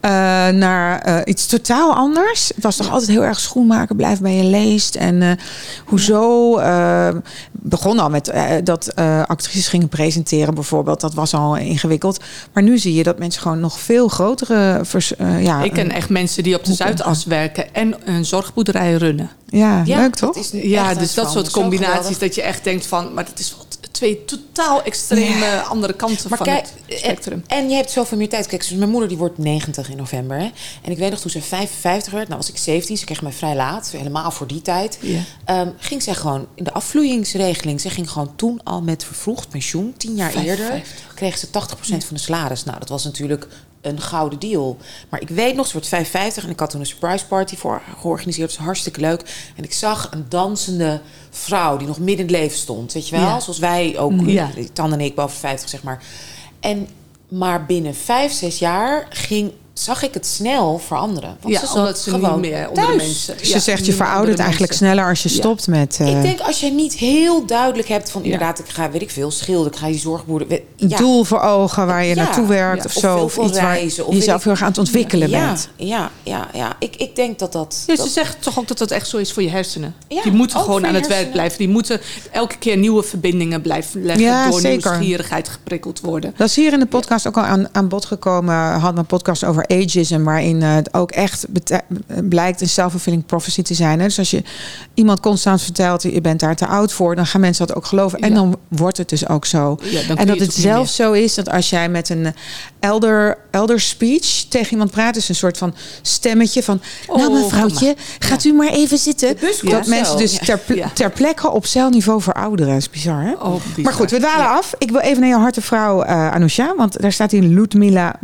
eh, naar eh, iets totaal anders. Het was toch altijd heel erg schoenmaker, blijf bij je leest. En hoezo eh, begon al met eh, dat eh, actrices gingen presenteren bijvoorbeeld. Dat was al ingewikkeld. Maar nu zie je dat mensen gewoon nog veel grotere... Vers, eh, ja, ik ken echt mensen die op de Zuidas werken en een zorgboerderij runnen. ja, Ja, leuk toch? dat is nu Ja, dus dat soort combinaties dat je echt denkt van, maar dat is wel twee totaal extreme andere kanten Maar van kijk, het spectrum. En, en je hebt zoveel meer tijd. Kijk, dus mijn moeder die wordt 90 in november. Hè? En ik weet nog toen ze 55 werd, nou was ik 17, ze kreeg mij vrij laat, helemaal voor die tijd. Ja. Ehm, ging zij gewoon in de afvloeingsregeling. Ze ging gewoon toen al met vervroegd pensioen, tien jaar 55. eerder, kreeg ze 80% van de salaris. Nou, dat was natuurlijk een gouden deal. Maar ik weet nog, ze wordt 55 en ik had toen een surprise party voor georganiseerd. Dat was hartstikke leuk. En ik zag een dansende vrouw die nog midden in het leven stond. Weet je wel? Ja. Zoals wij ook, Ja. Tan en ik, boven 50 zeg maar. En, maar binnen vijf, zes jaar ging, zag ik het snel veranderen. Want Ja, ze zat omdat ze gewoon niet meer onder thuis. de mensen... Dus je ja, zegt, je veroudert eigenlijk mensen. sneller als je Ja. stopt met... eh, Ik denk als je niet heel duidelijk hebt van inderdaad, ik ga, weet ik veel, schilderen, ik ga die zorgboerder. weet- een ja. doel voor ogen waar je Ja. naartoe werkt Ja. of Of zo. Of iets waar reizen, je jezelf heel erg aan het ontwikkelen ja, bent. Ja, ja, ja. Ik, ik denk dat dat. Ja, dat ze zegt toch ook dat dat echt zo is voor je hersenen. Ja, die moeten gewoon aan je het werk blijven. Die moeten elke keer nieuwe verbindingen blijven leggen. Ja, door zeker. nieuwsgierigheid geprikkeld worden. Dat is hier in de podcast ook al aan, aan bod gekomen. Had mijn podcast over ageism, waarin uh, het ook echt blijkt een self-fulfilling prophecy te zijn. Hè? Dus als je iemand constant vertelt, je bent daar te oud voor, dan gaan mensen dat ook geloven. En dan wordt het dus ook zo. en dat het zelfs zo is dat als jij met een elder, elder speech tegen iemand praat, is een soort van stemmetje van, nou oh, mevrouwtje, gaat u maar even zitten. Dat mensen dus ter, ter plekke op celniveau verouderen. Dat is bizar, hè? Oh, maar goed, we dwalen af. Ik wil even naar je harte vrouw, uh, Anusha, want daar staat in Ludmila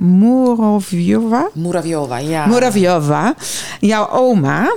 Muravjova. Muravjova, ja. Muravjova. Jouw oma.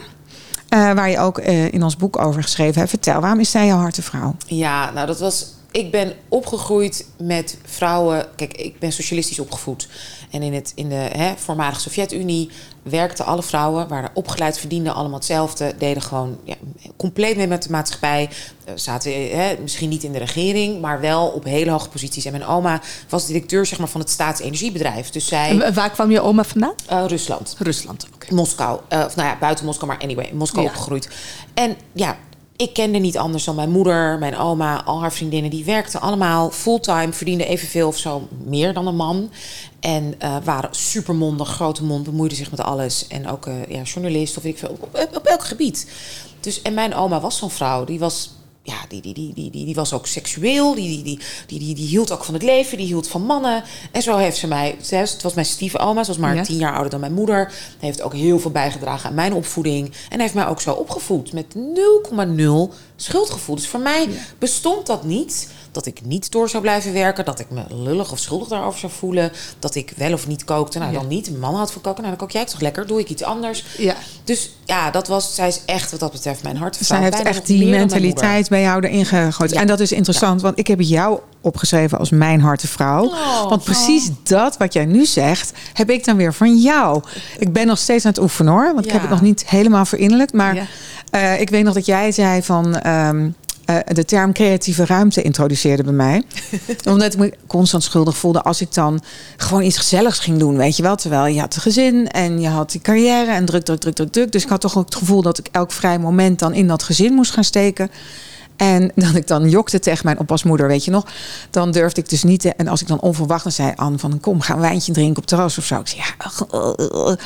Uh, waar je ook uh, in ons boek over geschreven hebt. Vertel, waarom is zij jouw hartevrouw? Ja, nou dat was ik ben opgegroeid met vrouwen. Kijk, ik ben socialistisch opgevoed. En in, het, in de hè, voormalige Sovjet-Unie werkten alle vrouwen, waren opgeleid, verdienden allemaal hetzelfde, deden gewoon ja, compleet mee met de maatschappij. Uh, zaten hè, misschien niet in de regering, maar wel op hele hoge posities. En mijn oma was directeur zeg maar, van het staatsenergiebedrijf. Dus zij. En waar kwam je oma vandaan? Uh, Rusland. Rusland, oké. Moskou. Uh, of nou ja, buiten Moskou, maar anyway, Moskou opgegroeid. En ja, ik kende niet anders dan mijn moeder, mijn oma, al haar vriendinnen. Die werkten allemaal fulltime, verdienden evenveel of zo meer dan een man. En uh, waren supermondig, grote mond, bemoeiden zich met alles. En ook uh, ja, journalist of ik veel, op, op, elk gebied. Dus, en mijn oma was zo'n vrouw, die was ja, die, die, die, die, die, die was ook seksueel. Die, die, die, die, die, die hield ook van het leven. Die hield van mannen. En zo heeft ze mij... Het was mijn stiefoma. Ze was maar tien jaar ouder dan mijn moeder. Heeft ook heel veel bijgedragen aan mijn opvoeding. En heeft mij ook zo opgevoed. Met 0,0 schuldgevoel. Dus voor mij bestond dat niet dat ik niet door zou blijven werken. Dat ik me lullig of schuldig daarover zou voelen. Dat ik wel of niet kookte. Nou, dan niet. Mijn man had voor koken. Nou, dan kook jij toch lekker. Doe ik iets anders. Ja. Dus ja, dat was... Zij is echt wat dat betreft mijn hart. Zij heeft echt die mentaliteit bij jou erin gegooid. En dat is interessant. Want ik heb jou opgeschreven als mijn hartevrouw. Oh, want precies dat wat jij nu zegt, heb ik dan weer van jou. Ik ben nog steeds aan het oefenen hoor. Want ik heb het nog niet helemaal verinnerlijkt. Maar uh, ik weet nog dat jij zei van... Um, uh, de term creatieve ruimte introduceerde bij mij. Omdat ik me constant schuldig voelde als ik dan gewoon iets gezelligs ging doen. Weet je wel, terwijl je had een gezin en je had die carrière en druk, druk, druk, druk, druk. Dus ik had toch ook het gevoel dat ik elk vrij moment dan in dat gezin moest gaan steken. En dat ik dan jokte tegen mijn oppasmoeder, weet je nog. Dan durfde ik dus niet. Te, en als ik dan onverwacht dan zei Anne van kom, ga een wijntje drinken op terras of zo. Ik zei ja.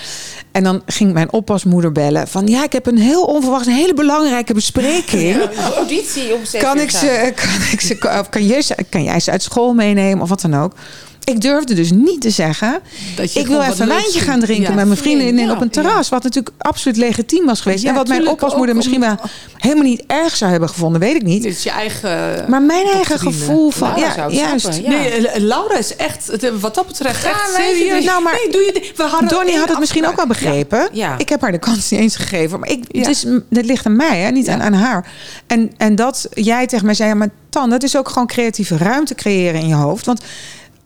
En dan ging mijn oppasmoeder bellen van ja, ik heb een heel onverwacht, een hele belangrijke bespreking. Ja, auditie om kan ik ze, kan ik ze, kan, je, kan jij ze uit school meenemen of wat dan ook? Ik durfde dus niet te zeggen. Dat je ik wil even een wijntje gaan drinken met mijn vrienden ja, op een terras. Wat natuurlijk absoluut legitiem was geweest. en wat mijn oppasmoeder misschien wel helemaal niet erg zou hebben gevonden, weet ik niet. Dit is je eigen. Maar mijn eigen gevoel van. ja, juist. Nee, Laura is echt, wat dat betreft, echt serieus. Nou, maar nee, doe je, we hadden Donnie had het misschien ook wel begrepen. Ik heb haar de kans niet eens gegeven. Maar ik, het, is, het ligt aan mij, hè, niet aan, aan haar. En, en dat jij tegen mij zei, maar Tan, dat is ook gewoon creatieve ruimte creëren in je hoofd. Want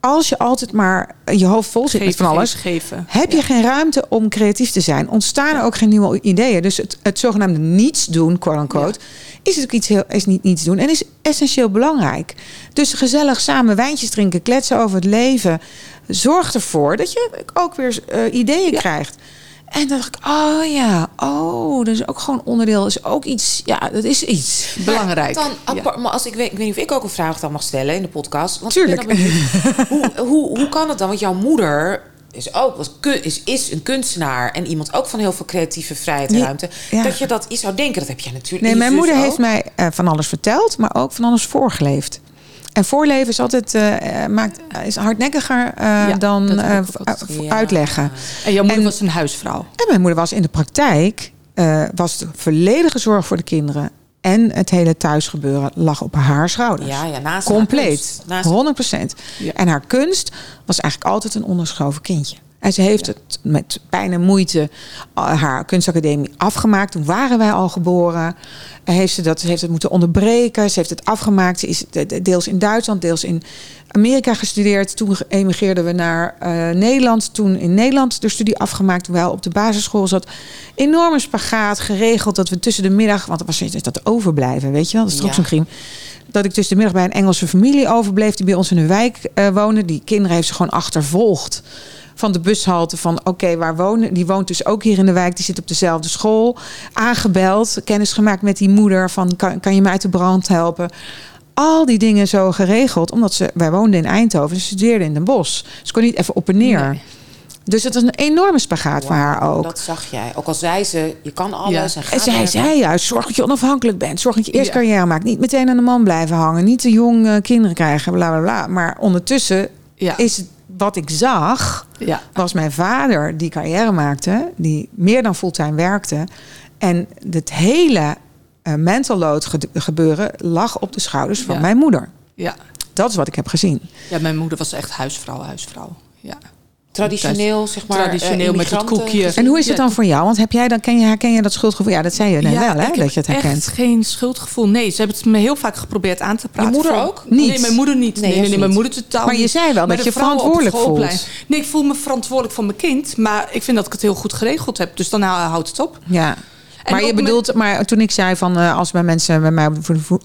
als je altijd maar je hoofd vol zit met van alles, geven. heb je geen ruimte om creatief te zijn. Ontstaan er ook geen nieuwe ideeën. Dus het, het zogenaamde niets doen, quote unquote, is ook iets heel, is niet niets doen en is essentieel belangrijk. Dus gezellig samen wijntjes drinken, kletsen over het leven, zorgt ervoor dat je ook weer uh, ideeën krijgt. En dan dacht ik, oh ja, oh, dat is ook gewoon onderdeel. is ook iets, ja, dat is iets belangrijk. Dan, maar als ik weet, ik weet niet of ik ook een vraag dan mag stellen in de podcast. Want Tuurlijk. hoe, hoe, hoe kan het dan? Want jouw moeder is ook was, is, is een kunstenaar en iemand ook van heel veel creatieve vrijheid en ruimte. Dat je dat iets zou denken, dat heb jij natuurlijk. Nee, mijn moeder heeft mij uh, van alles verteld, maar ook van alles voorgeleefd. En voorleven is altijd uh, maakt, is hardnekkiger uh, dan uh, uitleggen. En jouw moeder was een huisvrouw. En mijn moeder was in de praktijk was de volledige zorg voor de kinderen. En het hele thuisgebeuren lag op haar schouders. Ja, ja naast Compleet. Naast 100% En haar kunst was eigenlijk altijd een onderschoven kindje. En ze heeft het met pijn en moeite haar kunstacademie afgemaakt. Toen waren wij al geboren. Heeft ze, dat, heeft het moeten onderbreken. Ze heeft het afgemaakt. Ze is deels in Duitsland, deels in Amerika gestudeerd. Toen emigreerden we naar uh, Nederland. Toen in Nederland de studie afgemaakt. Wij op de basisschool zat. Enorme spagaat geregeld dat we tussen de middag... Want was dat overblijven, weet je wel? Dat is toch ja. zo'n griem dat ik tussen de middag bij een Engelse familie overbleef... die bij ons in een wijk uh, woonde. Die kinderen heeft ze gewoon achtervolgd van de bushalte van oké, waar wonen? Die woont dus ook hier in de wijk, die zit op dezelfde school. Aangebeld, kennis gemaakt met die moeder van kan, kan je mij uit de brand helpen? Al die dingen zo geregeld, omdat ze, wij woonden in Eindhoven, ze studeerden in Den Bosch. Ze kon niet even op en neer. Dus het is een enorme spagaat voor haar ook. Dat zag jij. Ook al zei ze, je kan alles Ja. en zij werken. zei juist, zorg dat je onafhankelijk bent. Zorg dat je eerst Ja. carrière maakt. Niet meteen aan de man blijven hangen. Niet te jong eh, kinderen krijgen, bla bla bla. Maar ondertussen Ja. is het wat ik zag... ja. was mijn vader die carrière maakte. Die meer dan fulltime werkte. En het hele eh, mental load ge- gebeuren lag op de schouders van Ja. mijn moeder. Ja. Dat is wat ik heb gezien. ja, mijn moeder was echt huisvrouw, huisvrouw. Ja. Traditioneel, zeg maar. Traditioneel eh, met het koekje. En hoe is het dan voor jou? Want heb jij dan, ken je, herken je dat schuldgevoel? Ja, dat zei je net Ja, wel, hè? Dat je het herkent. echt geen schuldgevoel. Nee, ze hebben het me heel vaak geprobeerd aan te praten. moeder Van- ook? Niet? Nee, mijn moeder niet. Nee, Nee, nee, juist nee, mijn moeder totaal Maar je zei wel dat je verantwoordelijk voelt. Nee, ik voel me verantwoordelijk voor mijn kind. Maar ik vind dat ik het heel goed geregeld heb. Dus dan hou- houdt het op. Ja. En Maar je bedoelt, maar toen ik zei van eh, als bij mensen bij mij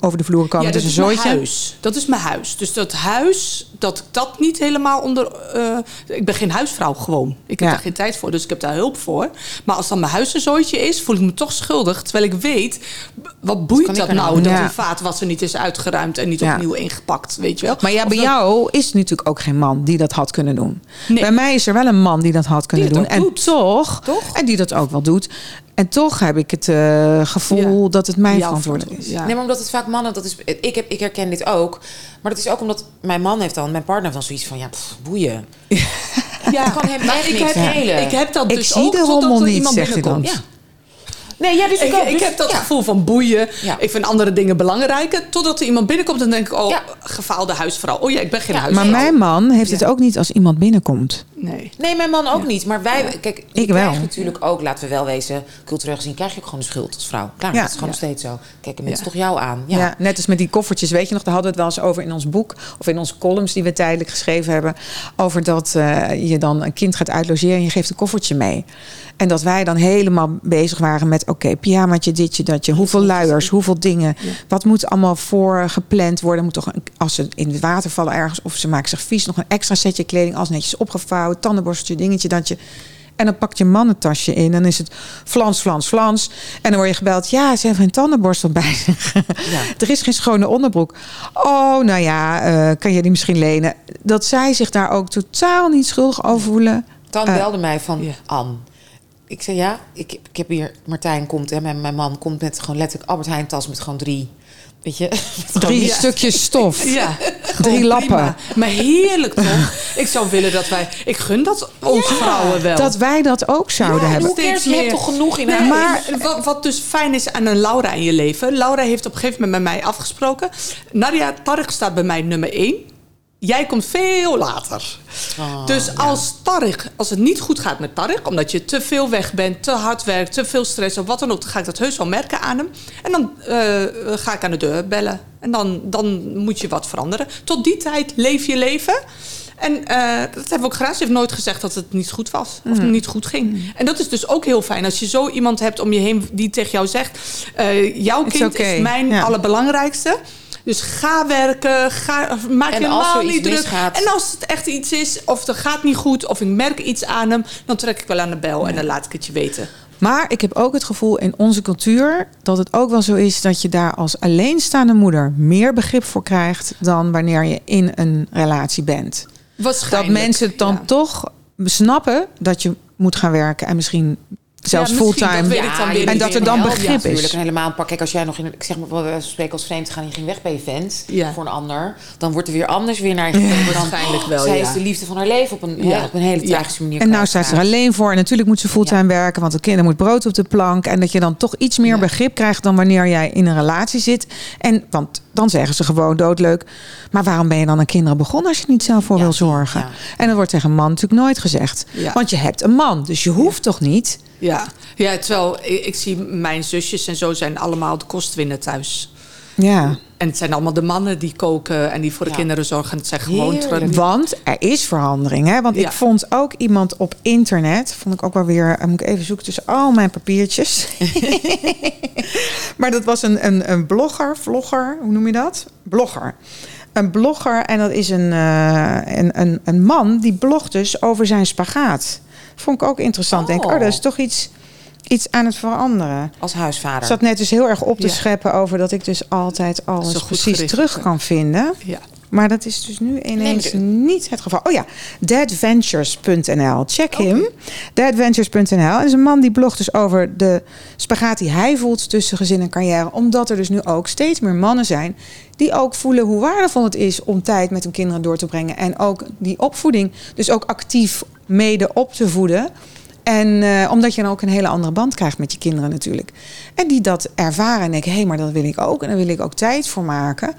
over de vloer komen, Ja, het dat is is een mijn zooitje. huis. Dat is mijn huis. Dus dat huis, dat ik dat niet helemaal onder... eh, ik ben geen huisvrouw gewoon. Ik heb Ja. daar geen tijd voor, dus ik heb daar hulp voor. Maar als dan mijn huis een zooitje is, voel ik me toch schuldig. Terwijl ik weet, wat boeit kan ik dat er nou nou? Dat die Ja. vaatwasser niet is uitgeruimd en niet Ja. opnieuw ingepakt, weet je wel? Maar ja, Of bij dat- jou is natuurlijk ook geen man die dat had kunnen doen. Nee. Bij mij is er wel een man die dat had kunnen Die doen. En doet. toch, Toch? en die dat ook wel doet. En toch heb ik het eh, gevoel Ja. dat het mijn Jouw verantwoordelijk is. Ja. Nee, maar omdat het vaak mannen, dat is, ik, heb, ik herken dit ook. Maar dat is ook omdat mijn man heeft dan, mijn partner heeft dan zoiets van, ja, pff, boeien. Ja, kan hem maar ik heb. Ik heb dat Ik dus zie ook de totdat rommel er niet, iemand zegt hij dan. binnenkomt. Nee, ja, dus ik, Ik, ook. ik Dus- heb dat ja. gevoel van boeien. Ja. Ik vind andere dingen belangrijker. Totdat er iemand binnenkomt en dan denk ik... oh, Ja. gefaalde huisvrouw. Oh ja, ik ben geen Ja, huisvrouw. Maar mijn man heeft het ook niet als iemand binnenkomt. Nee. Nee, mijn man ook niet. Maar wij, kijk, Ik wel. natuurlijk ook, laten we wel wezen, cultureel gezien krijg je ook gewoon de schuld als vrouw. Klaar, Ja. dat is gewoon Ja. nog steeds zo. Kijken mensen Ja. toch jou aan. Ja. Ja. net als met die koffertjes. Weet je nog, daar hadden we het wel eens over in ons boek. Of in onze columns die we tijdelijk geschreven hebben. Over dat eh, je dan een kind gaat uitlogeren en je geeft een koffertje mee. En dat wij dan helemaal bezig waren met... oké, pyjamaatje, ditje, datje. Hoeveel luiers, hoeveel dingen. Wat moet allemaal voor gepland worden? Moet toch, een- als ze in het water vallen ergens... of ze maken zich vies, nog een extra setje kleding... als netjes opgevouwen, tandenborsteltje, dingetje, datje... En dan pakt je man een tasje in. Dan is het flans, flans, flans. En dan word je gebeld. Ja, ze hebben een tandenborstel bij zich. er is geen schone onderbroek. Oh, nou ja, eh, kan je die misschien lenen? Dat zij zich daar ook totaal niet schuldig over voelen. Dan Eh, belde mij van, ja. Anne. Ik zei, ja, ik, ik heb hier... Martijn komt, hè, mijn, mijn man komt met gewoon letterlijk Albert Heijn tas met gewoon drie... Weet je? Drie stukjes stof. Ja, Drie lappen. prima. Maar heerlijk toch? ik zou willen dat wij... Ik gun dat ons vrouwen wel. Dat wij dat ook zouden Ja, hebben. hoe cares? Je meer. hebt toch genoeg in Nee, maar wat, wat dus fijn is aan een Laura in je leven. Laura heeft op een gegeven moment met mij afgesproken. Nadia Tarek staat bij mij nummer één. Jij komt veel later. Oh, dus als Tarek, als het niet goed gaat met Tarek, omdat je te veel weg bent, te hard werkt, te veel stress of wat dan ook, dan ga ik dat heus wel merken aan hem. En dan eh, ga ik aan de deur bellen. En dan, dan moet je wat veranderen. Tot die tijd leef je leven. En eh, dat hebben we ook gedaan. Ze heeft nooit gezegd dat het niet goed was. Of niet goed ging. En dat is dus ook heel fijn. Als je zo iemand hebt om je heen die tegen jou zegt... eh, jouw It's kind okay. is mijn Ja. allerbelangrijkste. Dus ga werken, ga, maak En je helemaal niet druk. misgaat- En als het echt iets is, of er gaat niet goed... of ik merk iets aan hem, dan trek ik wel aan de bel... en dan laat ik het je weten. Maar ik heb ook het gevoel in onze cultuur dat het ook wel zo is dat je daar als alleenstaande moeder meer begrip voor krijgt dan wanneer je in een relatie bent. Dat mensen het dan ja. toch snappen dat je moet gaan werken en misschien zelfs Ja, fulltime. dat weet ik dan weer en dat er dan begrip is. natuurlijk. En helemaal pak kijk als jij nog in ik zeg maar spreken als vreemd gaan en je ging weg bij je vent Ja. voor een ander, dan wordt er weer anders weer naar je gekeken. Dan, waarschijnlijk wel, Zij ja. is de liefde van haar leven op een, Ja. op een hele Ja. tragische manier. En nou staat ze er alleen voor. En natuurlijk moet ze fulltime werken, want de kinderen moet brood op de plank. En dat je dan toch iets meer Ja. begrip krijgt dan wanneer jij in een relatie zit. En want dan zeggen ze gewoon doodleuk. Maar waarom ben je dan aan kinderen begonnen als je niet zelf voor Ja, wil zorgen? ja. En dat wordt tegen een man natuurlijk nooit gezegd. Ja. Want je hebt een man, dus je hoeft toch niet. Ja, ja terwijl ik, ik zie mijn zusjes en zo zijn allemaal de kostwinner thuis. Ja. En het zijn allemaal de mannen die koken en die voor de Ja. kinderen zorgen. Het zijn gewoon... Tra- Want er is verandering. Hè? Want ik vond ook iemand op internet. Vond ik ook wel weer. eh, Moet ik even zoeken tussen al mijn papiertjes. maar dat was een, een, een blogger, vlogger, hoe noem je dat? Blogger. Een blogger en dat is een, eh, een, een, een man die blogt dus over zijn spagaat. Vond ik ook interessant. Denk, oh, Oh. dat is toch iets, iets aan het veranderen. als huisvader. Ik zat net dus heel erg op te Ja. scheppen over dat ik dus altijd alles precies gericht, terug kan vinden. Ja. Maar dat is dus nu ineens Nee, niet het geval. Oh ja, deadventures.nl. Check hem. Deadventures.nl. En is een man die blogt dus over de spagaat die hij voelt tussen gezin en carrière. Omdat er dus nu ook steeds meer mannen zijn die ook voelen hoe waardevol het is om tijd met hun kinderen door te brengen. En ook die opvoeding dus ook actief mede op te voeden. En eh, omdat je dan ook een hele andere band krijgt met je kinderen natuurlijk. En die dat ervaren en denken, hé, hey, maar dat wil ik ook. En daar wil ik ook tijd voor maken.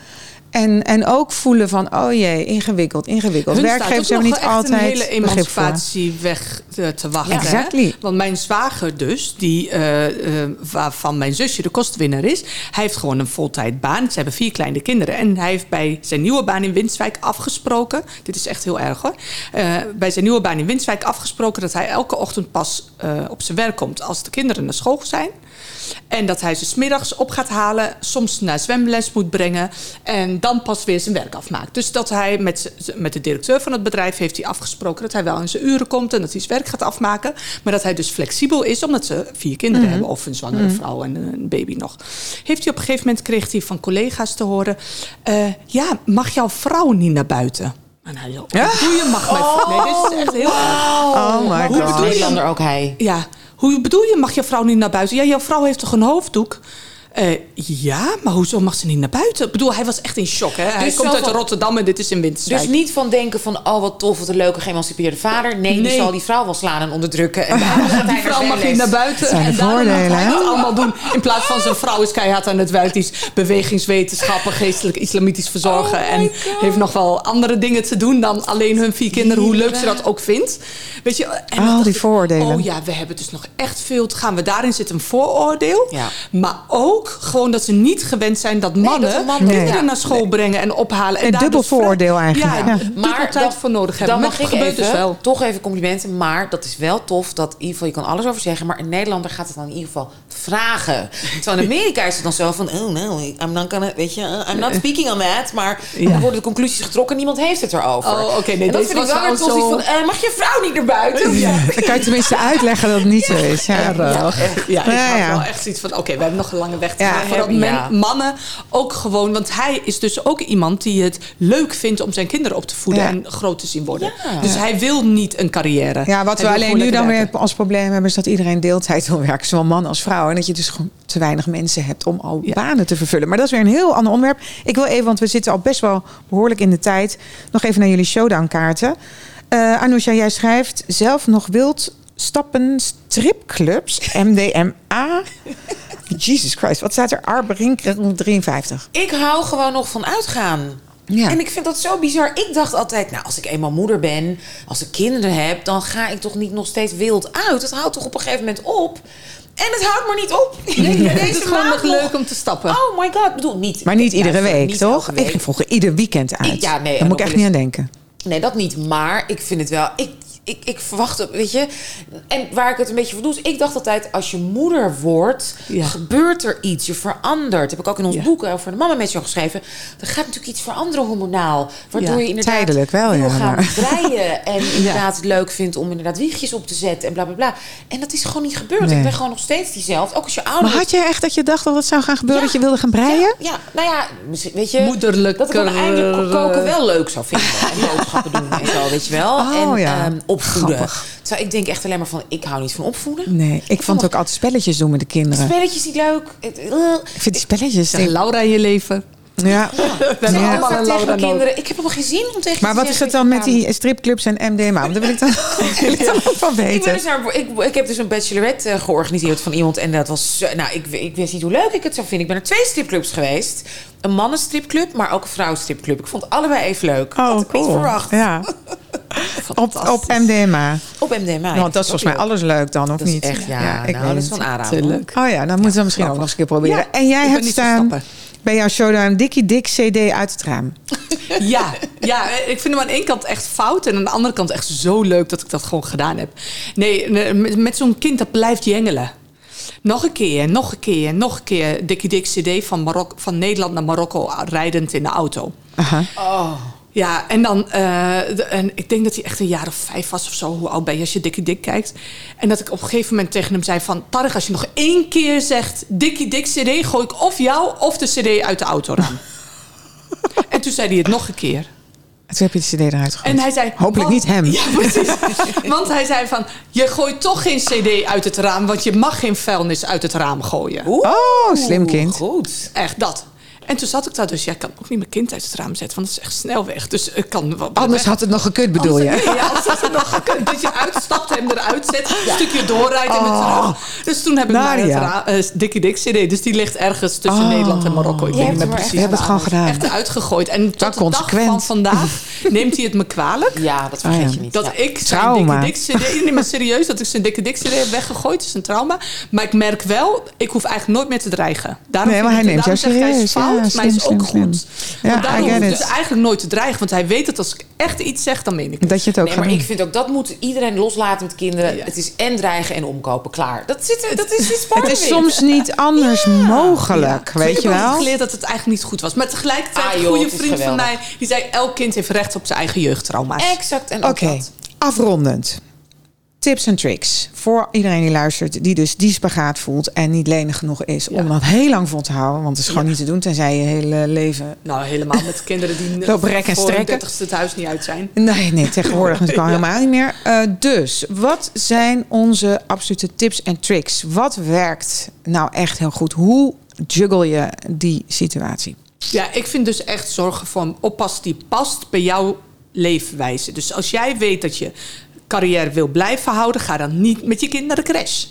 En, en ook voelen van, oh jee, ingewikkeld, ingewikkeld. Hun Werkgevers hebben niet altijd een hele begrip voor. emancipatieweg te, te wachten. Ja, exactly. Want mijn zwager dus, die, eh, eh, waarvan mijn zusje de kostwinner is... hij heeft gewoon een voltijdbaan. Ze hebben vier kleine kinderen. En hij heeft bij zijn nieuwe baan in Winswijk afgesproken... dit is echt heel erg hoor... Eh, bij zijn nieuwe baan in Winswijk afgesproken... dat hij elke ochtend pas eh, op zijn werk komt als de kinderen naar school zijn... En dat hij ze smiddags op gaat halen, soms naar zwemles moet brengen en dan pas weer zijn werk afmaakt. Dus dat hij met, met de directeur van het bedrijf heeft hij afgesproken dat hij wel in zijn uren komt en dat hij zijn werk gaat afmaken. Maar dat hij dus flexibel is, omdat ze vier kinderen hebben of een zwangere vrouw en een baby nog. Heeft hij op een gegeven moment kreeg hij van collega's te horen: eh, Ja, mag jouw vrouw niet naar buiten? En hij zo, Ja? hoe je mag mijn vrouw. Nee, dit is echt heel erg. Oh my Hoe god. bedoel je? Ook hij. Ja, hoe bedoel je, mag je vrouw niet naar buiten? Ja, jouw vrouw heeft toch een hoofddoek? Eh, ja, maar hoezo mag ze niet naar buiten? Ik bedoel, hij was echt in shock. Hè? Hij Dus komt uit van- Rotterdam en dit is in Winterswijk. Dus niet van denken van, oh wat tof, wat een leuke geëmancipeerde vader. Nee, die Nee. zal die vrouw wel slaan en onderdrukken. En daarom gaat hij die naar vrouw mag niet naar buiten. zijn en voordelen, hij het allemaal doen. In plaats van zijn vrouw is keihard aan het werk. Die is bewegingswetenschappen, geestelijk islamitisch verzorgen. Oh en heeft nog wel andere dingen te doen dan alleen hun vier kinderen. Hoe leuk ze dat ook vindt. Weet je, en Al die ik, vooroordelen. Oh ja, we hebben dus nog echt veel te gaan. We daarin zit een vooroordeel. Ja. Maar ook gewoon dat ze niet gewend zijn dat mannen dat een man- kinderen Nee. naar school brengen en ophalen. En Een daar dubbel dus vrij- vooroordeel eigenlijk, Ja, ja. dubbel tijd voor nodig hebben. Dan Maar mag het ik gebeurt even, dus wel. toch even complimenten. Maar dat is wel tof dat in ieder geval, je kan alles over zeggen. Maar een Nederlander gaat het dan in ieder geval vragen. Terwijl in Amerika is het dan zo van, oh no, I'm not gonna, weet je, I'm not speaking on that. Maar Ja. dan worden de conclusies getrokken en niemand heeft het erover. Oh, oké, nee, en dat vind ik was wel weer wel tof. zo- Van, eh, mag je vrouw niet naar buiten? Ja. Dan kan je tenminste uitleggen dat het niet zo is. Ja. Ja, ja, ik Ja, had wel echt zoiets van... oké, we hebben nog een lange weg Ja, ja. mannen ook gewoon... want hij is dus ook iemand die het leuk vindt... om zijn kinderen op te voeden Ja. en groot te zien worden. Dus hij wil niet een carrière. Ja, wat we Hij alleen nu dan weer als probleem hebben, is dat iedereen deeltijd wil werken, zowel man als vrouw. En dat je dus gewoon te weinig mensen hebt om al banen te vervullen. Maar dat is weer een heel ander onderwerp. Ik wil even, want we zitten al best wel behoorlijk in de tijd, nog even naar jullie showdown kaarten. Eh Anousha, jij schrijft zelf nog wild stappen stripclubs, MDMA. Jesus Christ, wat staat er? Arberink 53. Ik hou gewoon nog van uitgaan. Ja. En ik vind dat zo bizar. Ik dacht altijd, nou, als ik eenmaal moeder ben, als ik kinderen heb, dan ga ik toch niet nog steeds wild uit. Het houdt toch op een gegeven moment op. En het houdt maar niet op. Ik Nee, deze het is gewoon nog leuk om te stappen. Oh my god, ik bedoel niet. Maar niet iedere week, niet toch? week. Ik ging vroeger ieder weekend uit. ja, nee, Daar moet ik echt niet aan denken. Nee, dat niet. Maar ik vind het wel. Ik, ik, ik verwacht het, weet je. En waar ik het een beetje voor doe, is ik dacht altijd: als je moeder wordt, Ja. gebeurt er iets. Je verandert. Dat heb ik ook in ons Ja. boek over de mama met jou geschreven. Er gaat natuurlijk iets veranderen hormonaal. Waardoor Ja. je inderdaad Tijdelijk wel, wil ja, gaan breien. En inderdaad het leuk vindt om inderdaad wiegjes op te zetten en bla bla bla. En dat is gewoon niet gebeurd. Nee. Ik ben gewoon nog steeds diezelfde. Ook als je ouder Maar had je echt dat je dacht dat het zou gaan gebeuren, Ja. dat je wilde gaan breien? ja, nou ja, weet je... Moederlijker, Dat ik dan eindelijk koken wel leuk zou vinden. En boodschappen doen en zo, weet je wel. Oh, en ja. Opvoeden. Grappig. Terwijl ik denk echt alleen maar van, ik hou niet van opvoeden. Nee, ik vond ook altijd spelletjes doen met de kinderen. Spelletjes niet leuk. Eh, Ik vind die spelletjes... Laura in je leven. Ja. We hebben Ja. allemaal tegen mijn kinderen. Ik heb helemaal geen zin om tegen Maar te wat is het dan met die stripclubs en MDMA? Want daar wil ik dan, wil ik dan ook van Ik, ben weten. dus naar, ik, ik heb dus een bachelorette eh, georganiseerd van iemand. En dat was... zo- Nou, ik, ik wist niet hoe leuk ik het zou vinden. Ik ben naar twee stripclubs geweest. Een mannenstripclub, maar ook een vrouwenstripclub. Ik vond allebei even leuk. Oh, Had ik niet verwacht. Ja. Op, op MDMA. Op MDMA. Want dat is volgens mij alles leuk dan, of Dat is niet? echt, ja, ik nou, dat is hoor. leuk. Oh ja, dan moeten we misschien ook nog eens een keer proberen. Ja, en jij ik ben hebt staan stappen. Bij jouw showdown Dikkie Dik CD uit het raam. Ja, ja, ik vind hem aan de ene kant echt fout... en aan de andere kant echt zo leuk dat ik dat gewoon gedaan heb. Nee, met zo'n kind dat blijft jengelen. Nog een keer, nog een keer, nog een keer... Dikkie Dik CD van, Marok van Nederland naar Marokko rijdend in de auto. Aha. Oh, Ja, en dan, eh, de- en ik denk dat hij echt een jaar of vijf was of zo. Hoe oud ben je als je Dikkie Dik kijkt? En dat ik op een gegeven moment tegen hem zei van... Tarek, als je nog één keer zegt Dikkie Dik CD... gooi ik of jou of de CD uit de autoraam. en En toen zei hij het nog een keer. En toen heb je de cd eruit gegooid. En hij zei... Hopelijk want- niet hem. Ja, precies. want hij zei van... Je gooit toch geen cd uit het raam... want je mag geen vuilnis uit het raam gooien. Oeh, Oh, slim kind. Goed. Echt dat. En toen zat ik daar dus... Ja, ik kan ook niet mijn kind uit het raam zetten... want dat is echt snel weg. Dus ik kan... wel- Anders had het nog gekund, bedoel je? Anders- Ja, als had het nog gekund. Dat je uitstapt, hem eruit zet, een stukje doorrijdt en weer terug. Dus toen heb ik maar het Nadia. ra- eh, Dikkie Dik CD. Dus die ligt ergens tussen Oh. Nederland en Marokko. Ik Je weet niet meer er precies. We hebben het gewoon gedaan. Echt uitgegooid. En tot de dag consequent. van vandaag neemt hij het me kwalijk. Ja, dat vergeet Oh ja. je niet. Dat ja. ik zijn dikke dik CD... Nee, maar serieus, dat ik zijn dikke dik CD heb weggegooid. is een trauma. Maar ik merk wel, ik hoef eigenlijk nooit meer te dreigen. Daarom Nee, maar hij neemt jou serieus. Fout, maar hij is ook slim, goed. slim. Ja, Want daarom I get hoef ik dus eigenlijk nooit te dreigen. Want hij weet dat als ik echt iets zeg, dan meen ik het. Dat je het ook Nee, gaat maar doen. ik vind ook dat moet iedereen loslaten met kinderen. Ja. Het is en dreigen en omkopen. Klaar. Dat, zit, er- dat is iets Het is soms niet anders mogelijk, Ja. weet ik je heb ook wel? geleerd dat het eigenlijk niet goed was. Maar tegelijkertijd, Ah, een goede vriend van mij... die zei, elk kind heeft recht op zijn eigen jeugdtrauma's. Exact. En ook Oké, dat. afrondend. Tips en tricks voor iedereen die luistert, die dus die spagaat voelt en niet lenig genoeg is om dat heel lang vol te houden. Want het is gewoon Ja. niet te doen tenzij je hele leven. Nou, helemaal met kinderen die Lopen rek en voor strekken. 30ste het huis niet uit zijn. Nee, nee, tegenwoordig natuurlijk al helemaal niet meer. Eh, dus, wat zijn onze absolute tips en tricks? Wat werkt nou echt heel goed? Hoe juggle je die situatie? Ja, ik vind dus echt zorgen voor een oppas die past bij jouw leefwijze. Dus als jij weet dat je carrière wil blijven houden, ga dan niet met je kind naar de crash.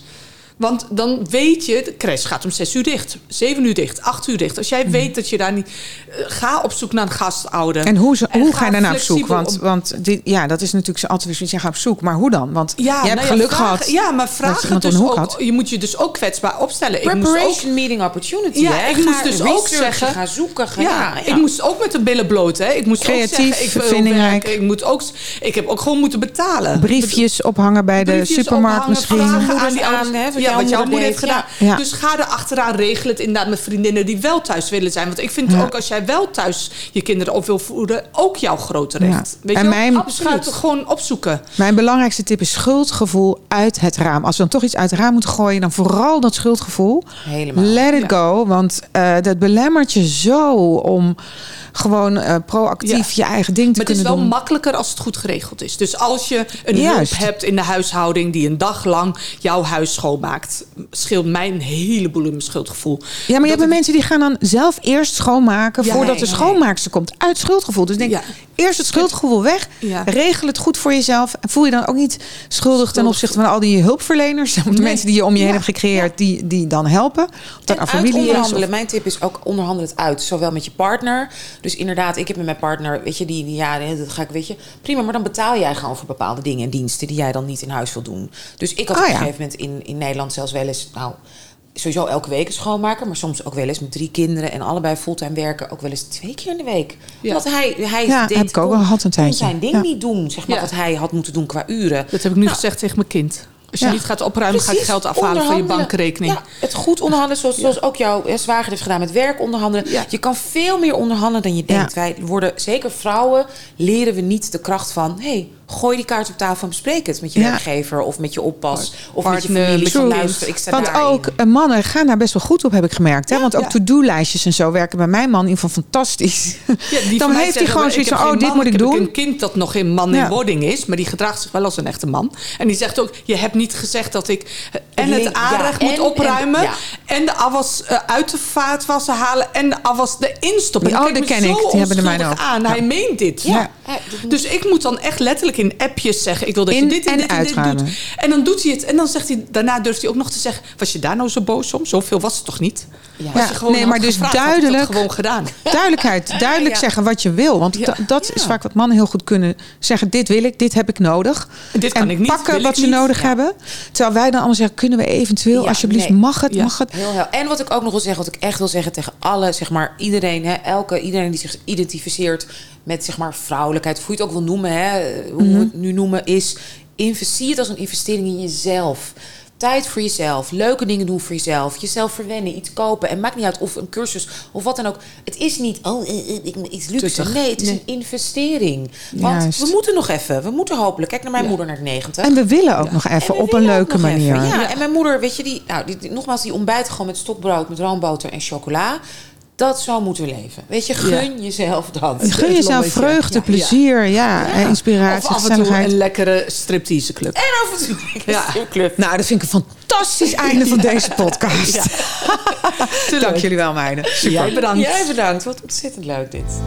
Want dan weet je, de crash gaat om 6 uur dicht, 7 uur dicht, 8 uur dicht. Als jij weet dat je daar niet. eh, ga op zoek naar een gastouder. En hoe, En hoe ga ga je daar nou op zoek? Want, want dit, ja, dat is natuurlijk zo altijd weer. Je gaat op zoek, maar hoe dan? Want Ja, je hebt nou ja, geluk vragen- gehad. Ja, maar vraag het dus ook. had. Je moet je dus ook kwetsbaar opstellen. Ik moest ook Preparation meeting opportunity. Ja, hè? ik Ga moest dus ook zeggen- Ga zoeken. Ga, Ja, ik moest ook met de billen bloot. Hè. Ik moest Creatief, ook zeggen, ik vindingrijk. moet ook, ik heb ook gewoon moeten betalen. Briefjes ophangen bij de supermarkt misschien. Vragen aan die aan, jouw wat jouw moeder heeft gedaan. ja. Ja. Dus ga er achteraan regelen het inderdaad met vriendinnen die wel thuis willen zijn. Want ik vind Ja. ook als jij wel thuis je kinderen op wil voeden, ook jouw grote recht. Ja. Weet En je wel? mijn- ga het gewoon opzoeken. Mijn belangrijkste tip is schuldgevoel uit het raam. Als we dan toch iets uit het raam moeten gooien, dan vooral dat schuldgevoel. Helemaal. Let it Ja. go, want eh, dat belemmert je zo om gewoon eh, proactief je eigen ding te Maar het is kunnen wel doen. makkelijker als het goed geregeld is. Dus als je een Juist. hulp hebt in de huishouding die een dag lang jouw huis schoonmaakt, scheelt mij een heleboel in mijn schuldgevoel. Ja, maar je hebt mensen die gaan dan zelf eerst schoonmaken Ja, voordat de schoonmaakster komt. Uit schuldgevoel. Dus denk, eerst het schuldgevoel weg. Regel het goed voor jezelf. En voel je dan ook niet schuldig ten opzichte van al die hulpverleners. De Nee. mensen die je om je heen hebt gecreëerd, die, die dan helpen. Of dat En familie is. Of, Mijn tip is ook onderhandel het uit. Zowel met je partner. Dus inderdaad, ik heb met mijn partner, weet je, die, die ja, dat ga ik, weet je, prima. Maar dan betaal jij gewoon voor bepaalde dingen en diensten die jij dan niet in huis wil doen. Dus ik had Oh, op een ja. gegeven moment in, in Nederland zelfs wel eens, nou, sowieso elke week een schoonmaker, maar soms ook wel eens met drie kinderen en allebei fulltime werken, ook wel eens twee keer in de week. Ja. Want hij, hij Ja, deed, heb ik ook kon- een tijdje. zijn ding Ja. niet doen, zeg maar, wat hij had moeten doen qua uren. Dat heb ik nu Nou, gezegd tegen mijn kind. Als je Ja. niet gaat opruimen, ga ik Precies, geld afhalen van je bankrekening. Ja, het goed onderhandelen, zoals, zoals ook jouw zwager heeft gedaan met werk onderhandelen. Je kan veel meer onderhandelen dan je denkt. Wij worden, zeker vrouwen, leren we niet de kracht van... hey, gooi die kaart op tafel en bespreek het met je Ja. werkgever... of met je oppas, of met je familie. met Van je luister, ik sta Want daarin. ook eh, mannen gaan daar best wel goed op, heb ik gemerkt. Hè? Want ook Ja. to-do-lijstjes en zo werken bij mijn man in ieder geval fantastisch. Die Dan van mij heeft hij gewoon ik zoiets heb van, oh, dit man, moet ik doen. een kind dat nog geen man Ja. in wording is, maar die gedraagt zich wel als een echte man. En die zegt ook, je hebt niet gezegd dat ik eh, en het aanrecht ja, moet en- opruimen... en- de afwas eh, uit de vaatwasser halen en de afwas erin stoppen. Die- En oh, kijk ken ik. Die hebben de mijne onschuldig ook. aan. Hij meent dit. Dat- Dus ik moet dan echt letterlijk in appjes zeggen... ik wil dat In- je dit en, en dit en dit doet. En dan doet hij het. En dan zegt hij, daarna durft hij ook nog te zeggen... was je daar nou zo boos om? Zoveel was het toch niet? Ja. Je gewoon nee, maar dus gevraagd, duidelijk- gewoon gedaan. Duidelijkheid, duidelijk Ja. zeggen wat je wil. Want Ja. dat is vaak wat mannen heel goed kunnen zeggen. Dit wil ik, dit heb ik nodig. Dit kan en ik niet, pakken wat ze niet. nodig hebben. Terwijl wij dan allemaal zeggen, kunnen we eventueel, alsjeblieft, nee. mag het, mag het. Heel, heel. En wat ik ook nog wil zeggen, wat ik echt wil zeggen tegen alle, zeg maar, iedereen, hè, elke, iedereen die zich identificeert met, zeg maar, vrouwelijkheid, hoe je het ook wil noemen, hè, hoe Mhm. we het nu noemen, is investeer het als een investering in jezelf. Tijd voor jezelf, leuke dingen doen voor jezelf, jezelf verwennen, iets kopen. En maakt niet uit of een cursus of wat dan ook. Het is niet oh, eh, eh, ik- iets luxe. Nee, het is Nee. een investering. Want Juist. we moeten nog even, we moeten hopelijk. Kijk naar mijn Ja. moeder naar de 90. En we willen ook nog En even op een leuke manier. Ja, en mijn moeder, weet je, die, nou, die- nogmaals, die ontbijt gewoon met stokbrood, met roomboter en chocola. Dat zo moeten we leven. Weet je, gun jezelf dat. Gun jezelf lommetje. vreugde, Ja, plezier, ja, Of inspiratie, af en toe een lekkere striptease club. En af en toe een stripclub. Nou, dat vind ik een fantastisch einde van deze podcast. Dank jullie wel, meiden. Jij bedankt. Jij bedankt. Wat ontzettend leuk dit.